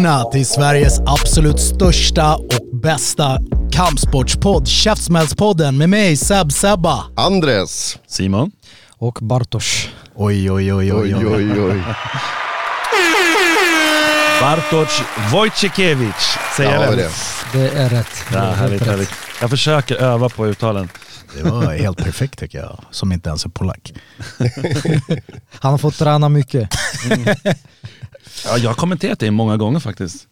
Välkomna till Sveriges absolut största och bästa kampsportspodd, Käftsmällspodden med mig Seb Sebba. Andres. Simon. Och Bartosz. Oj, oj, oj, Oj, oj, oj. oj, oj. Bartosz Wojciechowicz. Säger Ja, jag det. det? Är rätt. Det Ja, är härligt, rätt. härligt. Jag försöker öva på uttalen. Det var helt perfekt tycker jag, som inte ens är polack. Han har fått träna mycket. Ja, jag har kommenterat det många gånger faktiskt.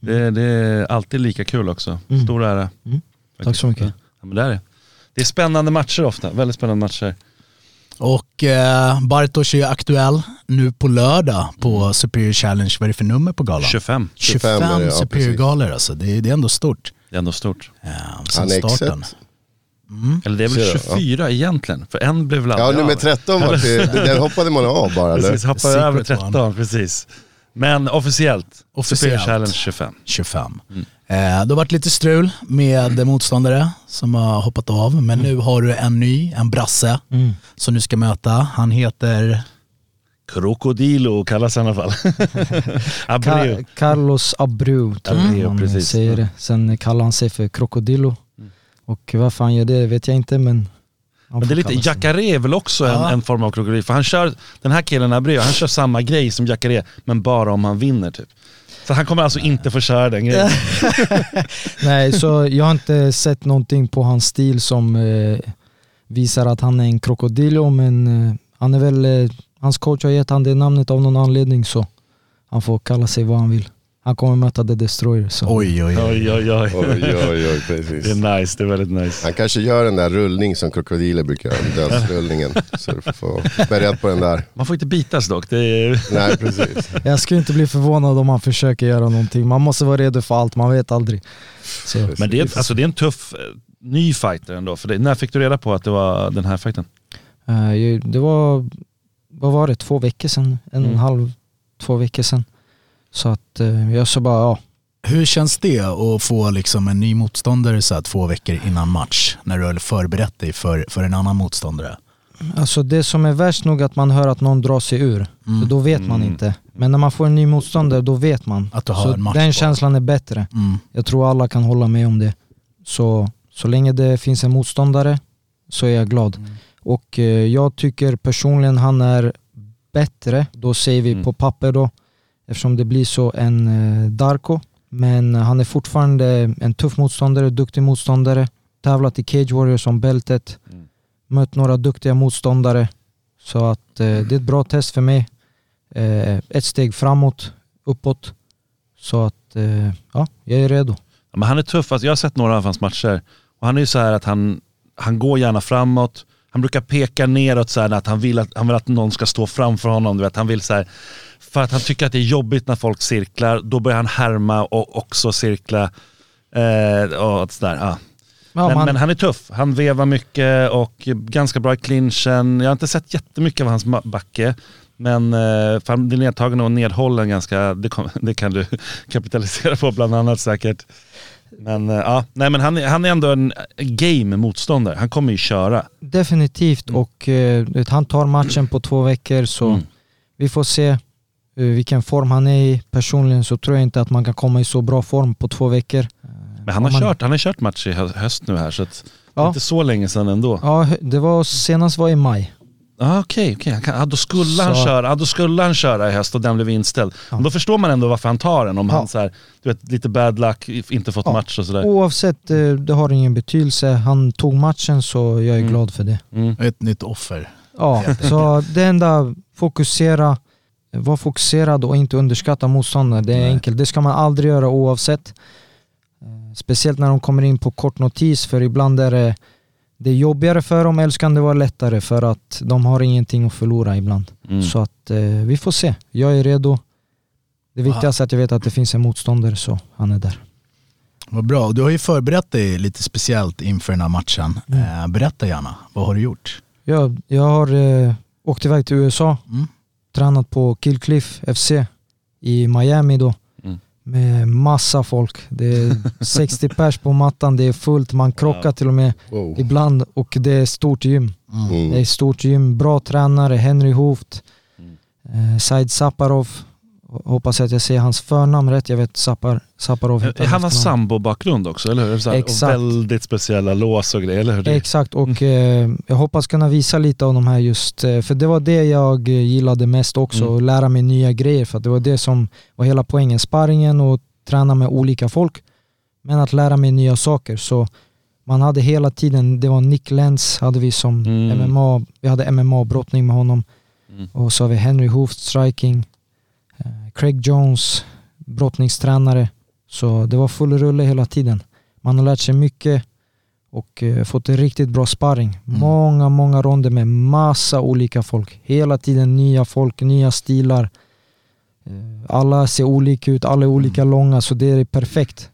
Det, det är alltid lika kul också. Mm. Stor ära. Mm. Tack så mycket. Ja, men det är det. Det är spännande matcher ofta, väldigt spännande matcher. Och eh, Bartosz är ju aktuell nu på lördag på Superior Challenge. Vad är det för nummer på galan? 25, 25 är det, ja, Superior precis. galor alltså. Det, är- det är ändå stort. det är ändå stort. Ja, Han sen är starten. exet. Eller det är väl Ser du? 24 egentligen, för en blev väl Ja, aldrig nummer av. 13 var till, den hoppade man av bara? Precis, hoppade över one. 13, precis. Men officiellt, Officiellt. Challenge 25. 25. Eh, det har varit lite strul med motståndare som har hoppat av, men nu har du en ny, en brasse, Mm. som du ska möta. Han heter... Krokodilo kallas han i alla fall. Abreu. Ka- Carlos Abreu tror Abreu, man precis. säger det. Sen kallar han sig för Krokodilo. Och varför han gör det vet jag inte men... Men det är lite. Jacare är väl också en, Ja. en form av krokodil, för han kör, den här killen Abreu, han kör samma grej som Jacare, men bara om han vinner typ. Så han kommer alltså inte få köra den grejen. Nej, så jag har inte sett någonting på hans stil som eh, visar att han är en krokodilo men eh, han är väl, eh, hans coach har gett han det namnet av någon anledning så han får kalla sig vad han vill. Han kommer möta The Destroyer. Så. Oj, oj, oj. Oj oj oj. Oj, oj, oj, Det precis. är nice, det är väldigt nice. Han kanske gör den där rullning som krokodiler brukar göra, dödsrullningen. Så du får beredd på den där. Man får inte bitas dock. Det är, Nej, precis. Jag skulle inte bli förvånad om han försöker göra någonting. Man måste vara redo för allt, man vet aldrig. Så. men det är, alltså, det är en tuff eh, ny fighter ändå. För det, när fick du reda på att det var den här fighten? Ju- det var, vad var det, två veckor sedan? En och en Mm. halv, två veckor sedan. Så att eh, jag sa bara, ja. Hur känns det att få liksom en ny motståndare så här två veckor innan match, när du har förberett dig för, för en annan motståndare? Alltså det som är värst nog att man hör att någon drar sig ur. Mm. Så då vet man Mm. inte. Men när man får en ny motståndare, då vet man. Att du har så en match den på. känslan är bättre. Mm. Jag tror alla kan hålla med om det. Så, så länge det finns en motståndare så är jag glad. Mm. Och eh, jag tycker personligen han är bättre, då säger vi Mm. på papper då, eftersom det blir så en eh, Darko. Men han är fortfarande en tuff motståndare, duktig motståndare. Tävlat i Cage Warriors om bältet. Mm. Mött några duktiga motståndare. Så att eh, det är ett bra test för mig. Eh, ett steg framåt, uppåt. Så att eh, ja, jag är redo. Ja, Men han är tuff, alltså, jag har sett några av hans matcher. Och han är ju så här att han, han går gärna framåt. Han brukar peka neråt så här att han vill att, han vill att någon ska stå framför honom. Du vet. Han vill så här, för att han tycker att det är jobbigt när folk cirklar, då börjar han härma och också cirkla. Eh, och sådär, ja. Ja, men, man- men han är tuff, han vevar mycket och ganska bra i clinchen. Jag har inte sett jättemycket av hans backe. Men eh, för han blir nedtagen och nedhållen ganska, det, kom, det kan du kapitalisera på bland annat säkert. Men eh, ja, nej men han, är- han är ändå en game motståndare. Han kommer ju köra. Definitivt och vet, han tar matchen på två veckor så Mm. vi får se vilken form han är i. Personligen så tror jag inte att man kan komma i så bra form på två veckor. Men han har, man- kört, han har kört match i hö- höst nu här så att det är Ja. inte så länge sedan ändå. Ja, det var senast var i maj. Ah, Okej. Han kan- ja, då, skulle han Så- köra, ja, då skulle han köra i höst och den blev inställd. Men då förstår man ändå varför han tar den. Om Ja. han så här, du vet, lite bad luck, inte fått Ja. match och sådär. Oavsett, eh, det har ingen betydelse. Han tog matchen så jag är Mm. glad för det. Mm. Ett nytt offer. Ja, så det enda, fokusera, var fokuserad och inte underskatta motståndare. Det är Nej. enkelt, det ska man aldrig göra oavsett. Eh, Speciellt när de kommer in på kort notis för ibland är det, det är jobbigare för dem eller så kan det vara lättare för att de har ingenting att förlora ibland. Mm. Så att eh, vi får se. Jag är redo. Det viktigaste är att jag vet att det finns en motståndare så han är där. Vad bra. Du har ju förberett dig lite speciellt inför den här matchen. Mm. Eh, berätta gärna, vad har du gjort? Jag, jag har eh, åkt iväg till USA, Mm. Tränat på Killcliff FC i Miami då. Mm. Med massa folk. Det är 60 pers på mattan, det är fullt, man krockar till och med Wow. ibland och det är stort gym. Det är Mm. stort gym, bra tränare, Henry Hooft, Mm. eh, Said Saparov. Hoppas att jag säger hans förnamn rätt, jag vet Sapar, Saparov heter Han har sambo-bakgrund också, eller hur? Så här, Exakt. väldigt speciella lås och grejer, eller hur? Exakt och eh, jag hoppas kunna visa lite av de här just, eh, för det var det jag eh, gillade mest också, Mm. att lära mig nya grejer för det var det som var hela poängen, sparringen och träna med olika folk, men att lära mig nya saker. Så man hade hela tiden, det var Nick Lenz hade vi som Mm. MMA, vi hade MMA-brottning med honom Mm. och så har vi Henry Hooft striking, eh, Craig Jones, brottningstränare. Så det var full rulle hela tiden. Man har lärt sig mycket och eh, fått en riktigt bra sparring. Mm. Många, många ronder med massa olika folk. Hela tiden nya folk, nya stilar. Eh, Alla ser olika ut, alla är olika långa så det är perfekt.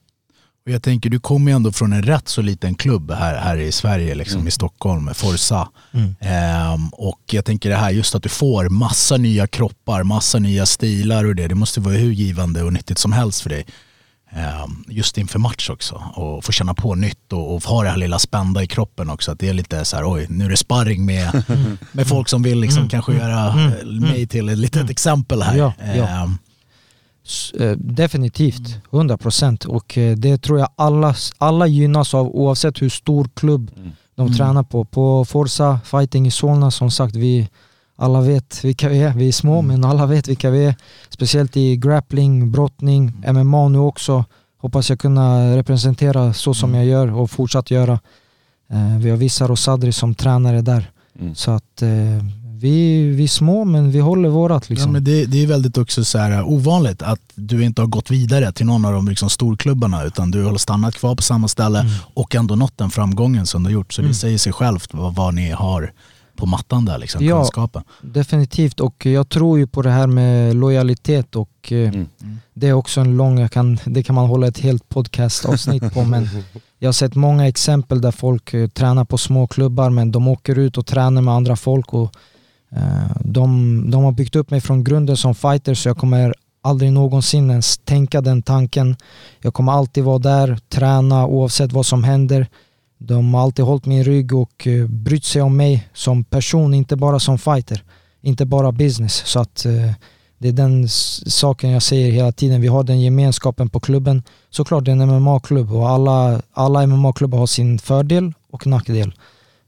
Och jag tänker, du kommer ju ändå från en rätt så liten klubb här, här i Sverige, liksom, Mm. i Stockholm, Forza. Mm. Ehm, och jag tänker det här, just att du får massa nya kroppar, massa nya stilar och det, det måste vara hur givande och nyttigt som helst för dig. Ehm, just inför match också. Och få känna på nytt och, och ha det här lilla spända i kroppen också. Att det är lite så här, oj, nu är det sparring med, med folk som vill liksom kanske göra eh, mig till ett litet exempel här. Ja, ja. Ehm, eh, Definitivt, 100% och eh, det tror jag alla, alla gynnas av oavsett hur stor klubb de Mm. tränar på. På Forza Fighting i Solna som sagt, vi alla vet vilka vi är. Vi är små men alla vet vilka vi är. Speciellt i grappling, brottning, MMA nu också. Hoppas jag kunna representera så som jag gör och fortsatt göra. Eh, Vi har Vissar och Sadri som tränare där. Mm. Så att eh, vi, vi är små men vi håller vårat Ja, liksom. men det, det är väldigt också så här ovanligt att du inte har gått vidare till någon av de liksom storklubbarna utan du har stannat kvar på samma ställe och ändå nått den framgången som du har gjort. Så det Mm. säger sig självt vad, vad ni har på mattan där, liksom, Ja. kunskapen. Definitivt och jag tror ju på det här med lojalitet och eh, Mm. det är också en lång, jag kan, det kan man hålla ett helt podcastavsnitt på men jag har sett många exempel där folk eh, tränar på små klubbar men de åker ut och tränar med andra folk och eh, Eh, de, de har byggt upp mig från grunden som fighter så jag kommer aldrig någonsin ens tänka den tanken. Jag kommer alltid vara där, träna oavsett vad som händer. De har alltid hållit min rygg och eh, brytt sig om mig som person, inte bara som fighter. Inte bara business. Så att eh, det är den saken jag säger hela tiden. Vi har den gemenskapen på klubben. Såklart det är en MMA-klubb och alla, alla MMA-klubbar har sin fördel och nackdel.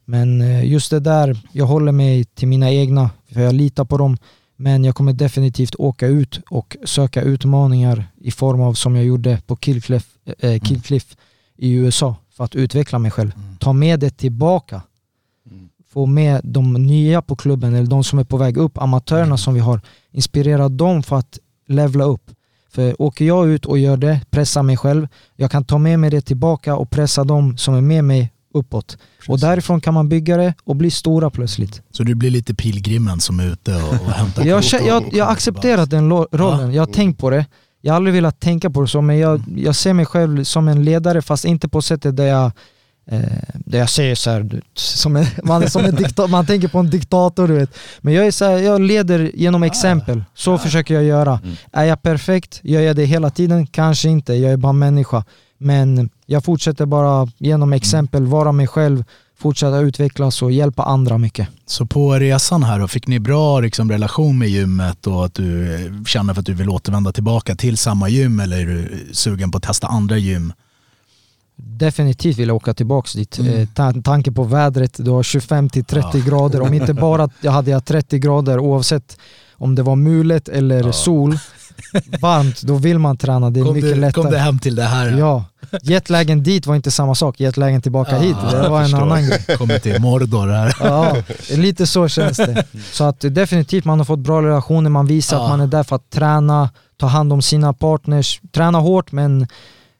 Men eh, just det där, jag håller mig till mina egna, för jag litar på dem. Men jag kommer definitivt åka ut och söka utmaningar i form av som jag gjorde på Killcliff, eh, Killcliff i USA för att utveckla mig själv. Ta med det tillbaka. Få med de nya på klubben eller de som är på väg upp, amatörerna som vi har. Inspirera dem för att levla upp. För åker jag ut och gör det, pressar mig själv, jag kan ta med mig det tillbaka och pressa dem som är med mig uppåt. Och därifrån kan man bygga det och bli stora plötsligt. Så du blir lite pilgrimen som är ute och, och hämtar Jag, jag, jag accepterat den rollen, jag har tänkt på det. Jag har aldrig velat tänka på det så, men jag, jag ser mig själv som en ledare fast inte på sättet där jag eh, där jag säger så här, som en, man, som en dikta, man tänker på en diktator du vet. Men jag är så här, jag leder genom exempel, så försöker jag göra. Är jag perfekt? Gör jag det hela tiden? Kanske inte, jag är bara människa. Men jag fortsätter bara genom exempel, vara mig själv, fortsätta utvecklas och hjälpa andra mycket. Så på resan här då, fick ni bra liksom, relation med gymmet och att du eh, känner för att du vill återvända tillbaka till samma gym eller är du sugen på att testa andra gym? Definitivt vill jag åka tillbaks dit. Mm. Eh, ta- tanke på vädret, du har 25 till 30 Ja. grader. Om inte bara jag hade jag 30 grader oavsett om det var mulet eller Ja. sol varmt, då vill man träna. Det är Kom mycket du, lättare. kom du hem till det här? Ja, jetlagen dit var inte samma sak, jetlagen tillbaka hit, det var en förstår. annan grej. Kommer till Mordor här. Ja, lite så känns det. Så att definitivt man har fått bra relationer, man visar Ja. att man är där för att träna, ta hand om sina partners, träna hårt men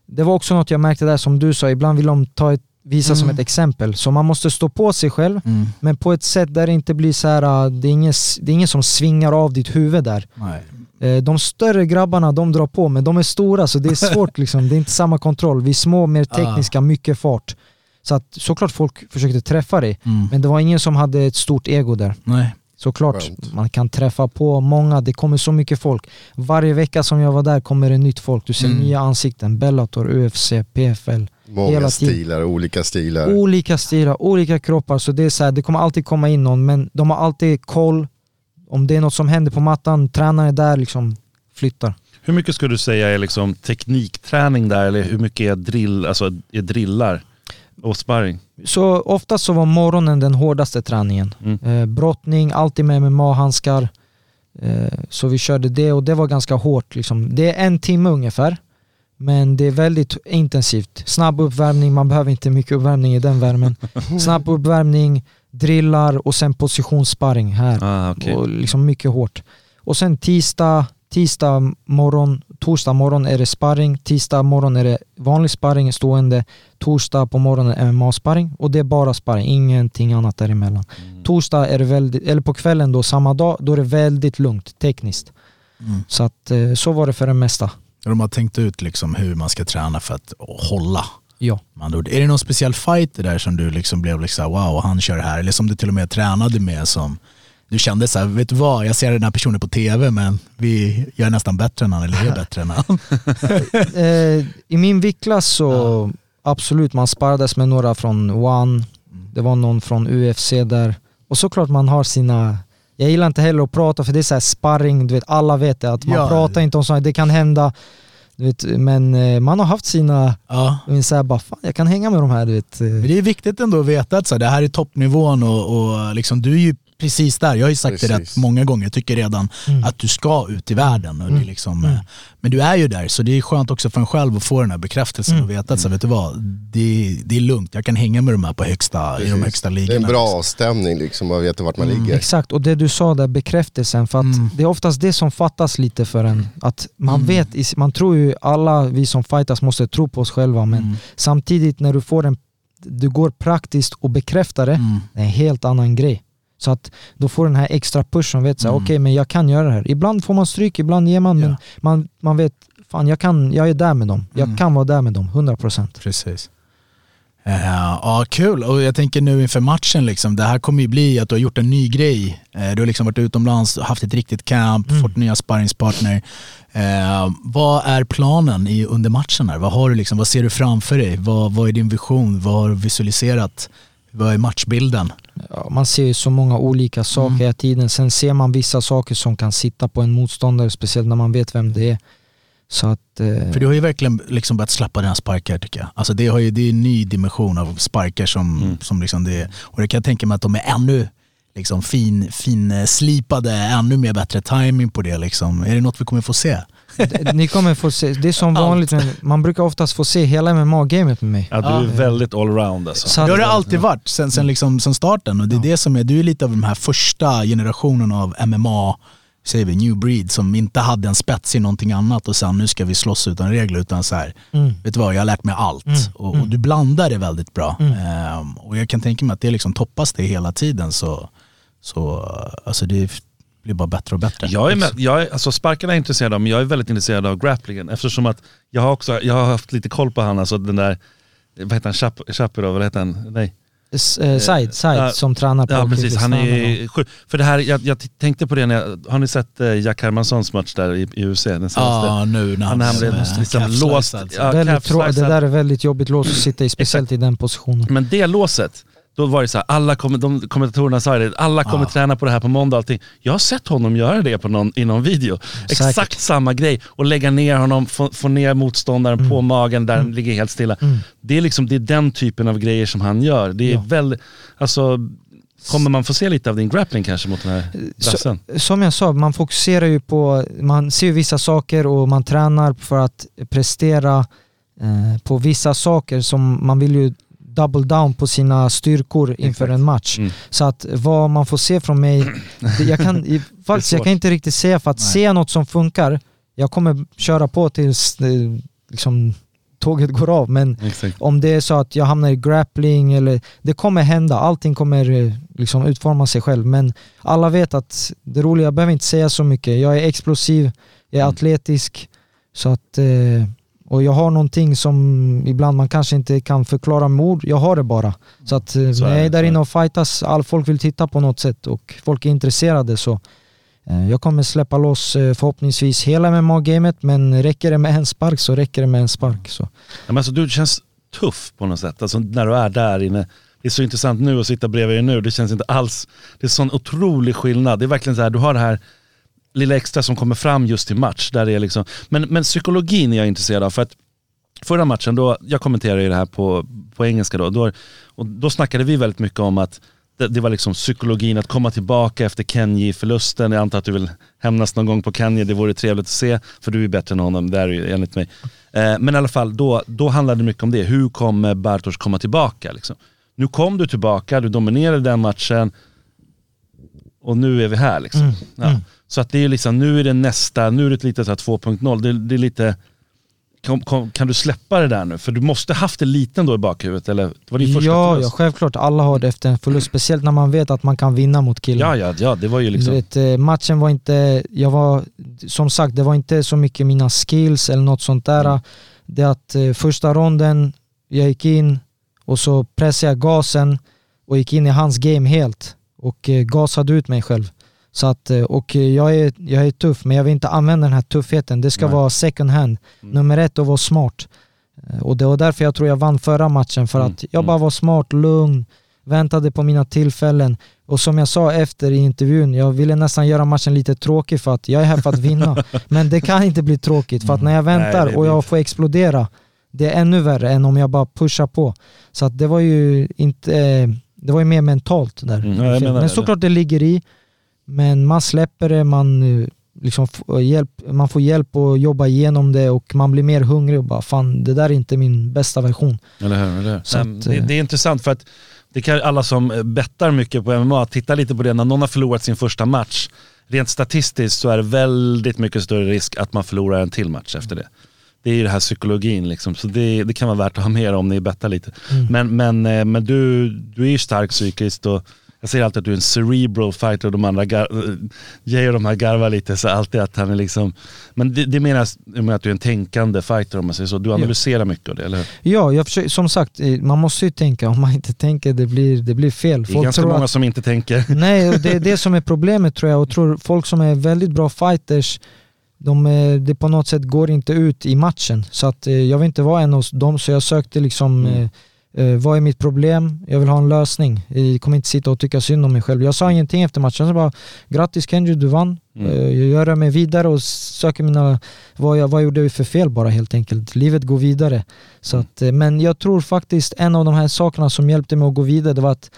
det var också något jag märkte där som du sa, ibland vill de ta ett, visa som ett exempel. Så man måste stå på sig själv, Mm. men på ett sätt där det inte blir så här, äh, det är ingen, det är ingen som svingar av ditt huvud där. Nej. Eh, De större grabbarna de drar på men de är stora så det är svårt liksom. det är inte samma kontroll. Vi är små, mer tekniska, mycket fart. Så att såklart folk försökte träffa dig, Mm. men det var ingen som hade ett stort ego där. Nej. Såklart, Skönt. man kan träffa på många, det kommer så mycket folk. Varje vecka som jag var där kommer det nytt folk. Du ser Mm. nya ansikten, Bellator, UFC, PFL. Många Hela stilar, olika stilar. Olika stilar, olika kroppar. Så det är så här, det kommer alltid komma in någon, men de har alltid koll. Om det är något som händer på mattan, tränaren är där liksom flyttar. Hur mycket skulle du säga är liksom teknikträning där eller hur mycket är, drill, alltså är drillar och sparring? Så oftast så var morgonen den hårdaste träningen. Mm. Eh, brottning, alltid med MMA-handskar. Eh, så vi körde det och det var ganska hårt. Liksom. Det är en timme ungefär. Men det är väldigt intensivt. Snabb uppvärmning, man behöver inte mycket uppvärmning i den värmen. Snabb uppvärmning, drillar och sen positionssparring här. Ah, okej. Och liksom mycket hårt. Och sen tisdag, tisdag morgon, torsdag morgon är det sparring, tisdag morgon är det vanlig sparring, stående, torsdag på morgonen MMA-sparring och det är bara sparring, ingenting annat däremellan. Torsdag är det väldigt, eller på kvällen då, samma dag, då är det väldigt lugnt tekniskt. Mm. Så att eh, så var det för det mesta. De har tänkt ut liksom hur man ska träna för att hålla. Ja. Är det någon speciell fight där som du liksom blev liksom, wow, han kör här? Eller som du till och med tränade med som du kände så här, vet du vad, jag ser den här personen på tv men vi, jag är nästan bättre än han eller är bättre än han. Eh, I min viktklass så absolut, man sparrades med några från One, det var någon från UFC där. Och såklart man har sina, jag gillar inte heller att prata för det är så här sparring, du vet alla vet det, att man Ja. pratar inte om sånt, det kan hända. Du vet, men eh, man har haft sina, Ja. men så här, bara, fan, jag kan hänga med de här. Du vet. eh. Men det är viktigt ändå att veta att så här, det här är toppnivån och, och liksom, du är ju precis där. Jag har ju sagt det Precis. rätt många gånger, jag tycker redan Mm. att du ska ut i världen. Och det är liksom, eh, Men du är ju där, så det är skönt också för en själv att få den här bekräftelsen och veta att så, här, vet du vad, det, det är lugnt, jag kan hänga med de här på högsta, i de högsta Det ligorna. är en bra liksom. avstämning liksom, man vet vart man ligger. Exakt, och det du sa där, bekräftelsen, för att Mm. det är oftast det som fattas lite för en. Att man vet, man tror ju alla vi som fightas måste tro på oss själva, men Mm. samtidigt när du får en, du går praktiskt och bekräftar det, Mm. det är en helt annan grej. Så att då får den här extra pushen, vet så här, Mm. okej men jag kan göra det här. Ibland får man stryk, ibland ger man, men Ja. man, man vet, fan jag, kan, jag är där med dem. Jag Mm. kan vara där med dem, 100%. Precis. Eh, ja, kul. Och jag tänker nu inför matchen, liksom, det här kommer ju bli att du har gjort en ny grej. Eh, du har liksom varit utomlands, haft ett riktigt camp, Mm. fått nya sparringspartner. Eh, vad är planen i, under matchen? Här? Vad, har du liksom, vad ser du framför dig? Vad, vad är din vision? Vad har du visualiserat? Vad är matchbilden? Ja, man ser ju så många olika saker Mm. hela tiden. Sen ser man vissa saker som kan sitta på en motståndare, speciellt när man vet vem det är. Så att... Eh, För du har ju verkligen liksom börjat släppa dina sparkar tycker jag. Alltså det, har ju, det är en ny dimension av sparkar som, Mm. som liksom det Och det kan jag tänka mig att de är ännu liksom fin, fin eh, slipade, ännu mer bättre timing på det liksom. Är det något vi kommer få se? Ni kommer få se, det är som Allt. vanligt, men man brukar oftast få se hela MMA-gamet med mig. Ja, du är väldigt allround alltså. Så Det har det alltid varit sen, sen, liksom, sen starten och det är det som är, du är lite av den här första generationen av MMA säger vi, new breed som inte hade en spets i någonting annat och sen nu ska vi slåss utan regler utan så här, Mm. vet du vad, jag har lärt mig allt. Mm, Och, och mm. du blandar det väldigt bra. Mm. Ehm, och jag kan tänka mig att det liksom toppas det hela tiden så, så alltså det blir bara bättre och bättre. Jag är, med, jag är, alltså sparkarna är jag intresserad av, men jag är väldigt intresserad av grapplingen eftersom att jag har också jag har haft lite koll på han, alltså den där, vad heter han, Chap- vad heter han? Nej. S- eh, Said, Said Ja, som tränar på Ja precis, han är sjuk. För det här, jag, jag tänkte på det när jag, har ni sett eh, Jack Hermanssons match där i, i UFC? Den senaste? Ja, nu när Han, han blev eh, liksom låst. sliced. Ja, väldigt det där är väldigt jobbigt lås att sitta i, speciellt i den positionen. Men det låset, då var det så här, alla kom, de, kommentatorerna sa det, alla kommer träna på det här på måndag allting. Jag har sett honom göra det på någon, i någon video. Säkert. Exakt samma grej, och lägga ner honom, få, få ner motståndaren på magen där den ligger helt stilla. Mm. Det, är liksom, det är den typen av grejer som han gör. Det är Ja. väldigt, alltså, Kommer man få se lite av din grappling kanske mot den här brassen? som jag sa, man fokuserar ju på, man ser vissa saker och man tränar för att prestera eh, på vissa saker som man vill ju double down på sina styrkor inför en match. Mm. Så att vad man får se från mig, jag kan faktiskt jag kan inte riktigt säga för att Nej. jag något som funkar, jag kommer köra på tills eh, liksom, tåget går av. Men Exakt. om det är så att jag hamnar i grappling eller det kommer hända, allting kommer eh, liksom utforma sig själv. Men alla vet att det roliga, jag behöver inte säga så mycket. Jag är explosiv, jag är Mm. atletisk. Så att, eh, och jag har någonting som ibland man kanske inte kan förklara med ord, jag har det bara. Så att eh, Så är när jag är där inne och fightas, all folk vill titta på något sätt och folk är intresserade så eh, jag kommer släppa loss eh, förhoppningsvis hela MMA-gamet men räcker det med en spark så räcker det med en spark. Så. Ja, men alltså, du känns tuff på något sätt, alltså, när du är där inne. Det är så intressant nu att sitta bredvid dig nu, det känns inte alls, det är sån otrolig skillnad. Det är verkligen så här, du har det här lilla extra som kommer fram just i match. Där är liksom, men, men psykologin är jag intresserad av, för att förra matchen, då, jag kommenterade ju det här på, på engelska då, då, och då snackade vi väldigt mycket om att det, det var liksom psykologin att komma tillbaka efter Kenji-förlusten. Jag antar att du vill hämnas någon gång på Kenji, det vore trevligt att se, för du är bättre än honom, det är ju enligt mig. Eh, men i alla fall, då, då handlade det mycket om det. Hur kommer Bartosz komma tillbaka? Liksom? Nu kom du tillbaka, du dominerade den matchen och nu är vi här. Liksom. Mm, Ja. Så att det är liksom, nu är det nästa, nu är det här 2.0. Det, det är lite, kan, kan, du släppa det där nu? För du måste haft det lite då i bakhuvudet, eller? Det var din första Ja, ja, självklart. Alla har det efter en förlust, speciellt när man vet att man kan vinna mot killen. Ja, ja, ja, det var ju liksom... vet, eh, matchen var inte, jag var, som sagt, det var inte så mycket mina skills eller något sånt där. Mm. Det att eh, första ronden, jag gick in och så pressade jag gasen och gick in i hans game helt och eh, gasade ut mig själv. Så att, eh, och jag är, jag är tuff, men jag vill inte använda den här tuffheten. Det ska Nej. vara second hand. Mm. Nummer ett att vara smart. Eh, Och det var därför jag tror jag vann förra matchen, för Mm, att jag mm. bara var smart, lugn, väntade på mina tillfällen. Och som jag sa efter i intervjun, jag ville nästan göra matchen lite tråkig för att jag är här för att vinna. Men det kan inte bli tråkigt för att när jag Nej, väntar blir och jag får explodera, det är ännu värre än om jag bara pushar på. Så att det var ju inte, eh, det var ju mer mentalt där. Mm, men såklart det ligger i, men man släpper det, man, liksom får hjälp, man får hjälp att jobba igenom det och man blir mer hungrig och bara fan det där är inte min bästa version. Eller hur? Eller hur? Så att, det, eh, det är intressant för att det kan alla som eh, bettar mycket på MMA, titta lite på det när någon har förlorat sin första match. Rent statistiskt så är det väldigt mycket större risk att man förlorar en till match efter det. Det är ju det här psykologin liksom, så det, det kan vara värt att ha med om ni bettar lite. Mm. Men, men, eh, men du, du är ju stark psykiskt och jag säger alltid att du är en cerebral fighter och de andra, eh, Jay och de här garvar lite så alltid att han är liksom, men det, det menas med att du är en tänkande fighter om man säger så. Du analyserar mycket av det, eller hur? Ja, jag försöker, som sagt, eh, man måste ju tänka. Om man inte tänker, det blir, det blir fel. Det är ganska många att- som inte tänker. Nej, det är det som är problemet tror jag. Och tror folk som är väldigt bra fighters, de, eh, det på något sätt går inte ut i matchen. Så att jag vill inte vara en av dem, så jag sökte liksom Mm. Eh, eh, vad är mitt problem? Jag vill ha en lösning. Jag kommer inte sitta och tycka synd om mig själv. Jag sa ingenting efter matchen. Jag bara grattis Kenji, du vann. Mm. Eh, Jag gör mig vidare och söker mina, vad jag, vad gjorde jag för fel bara helt enkelt. Livet går vidare. Så Mm. att, eh, men jag tror faktiskt en av de här sakerna som hjälpte mig att gå vidare, det var att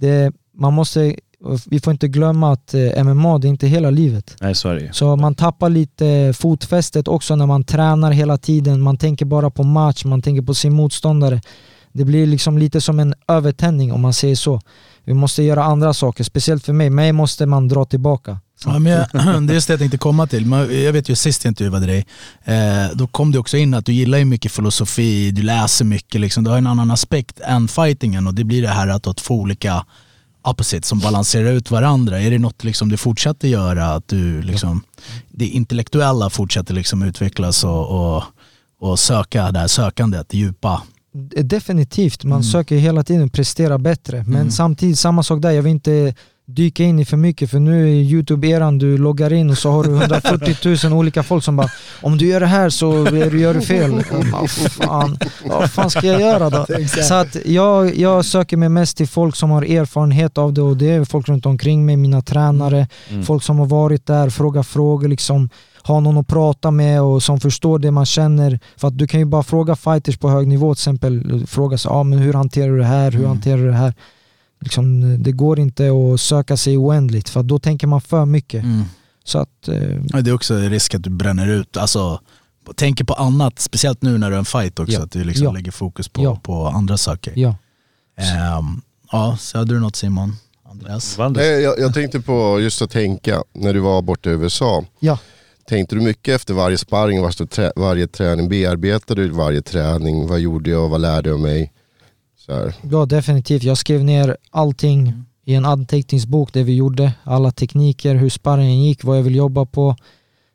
det, man måste, vi får inte glömma att eh, MMA, det är inte hela livet. Nej så är det. Så man tappar lite fotfästet också när man tränar hela tiden. Man tänker bara på match, man tänker på sin motståndare. Det blir liksom lite som en övertändning om man säger så. Vi måste göra andra saker, speciellt för mig. Mig måste man dra tillbaka. Ja, men jag, det är just det jag tänkte komma till. Jag vet ju sist jag intervjuade dig, eh, då kom det också in att du gillar ju mycket filosofi, du läser mycket, liksom. du har en annan aspekt än fightingen och det blir det här att har två olika opposites som balanserar ut varandra. Är det något liksom du fortsätter göra? Att du liksom, det intellektuella fortsätter liksom utvecklas och, och, och söka det här sökandet, det djupa. Definitivt, man Mm. söker hela tiden prestera bättre. Men Mm. samtidigt, samma sak där, jag vill inte dyka in i för mycket för nu är Youtube-eran, du loggar in och så har du 140 000 olika folk som bara Om du gör det här så gör du fel. Bara, fan, vad fan ska jag göra då? Så att jag, jag söker mig mest till folk som har erfarenhet av det och det är folk runt omkring mig, mina tränare, Mm. folk som har varit där, fråga frågor liksom ha någon att prata med och som förstår det man känner. För att du kan ju bara fråga fighters på hög nivå till exempel, fråga sig ah, men hur hanterar du det här, hur Mm. hanterar du det här? liksom, det går inte att söka sig oändligt för då tänker man för mycket. Mm. Så att, eh, Ja, Det är också risk att du bränner ut, alltså tänker på annat, speciellt nu när du är en fight också, Ja. att du liksom Ja. lägger fokus på, Ja. på andra saker. ja. Ehm, ja, så hade du något Simon? Andreas? Nej, jag, jag tänkte på just att tänka, när du var borta i USA. Ja. Tänkte du mycket efter varje sparring, varje, trä, varje träning? Bearbetade du varje träning? Vad gjorde jag? Vad lärde jag mig? Så här. Ja definitivt. Jag skrev ner allting i en anteckningsbok det vi gjorde. Alla tekniker, hur sparringen gick, vad jag vill jobba på.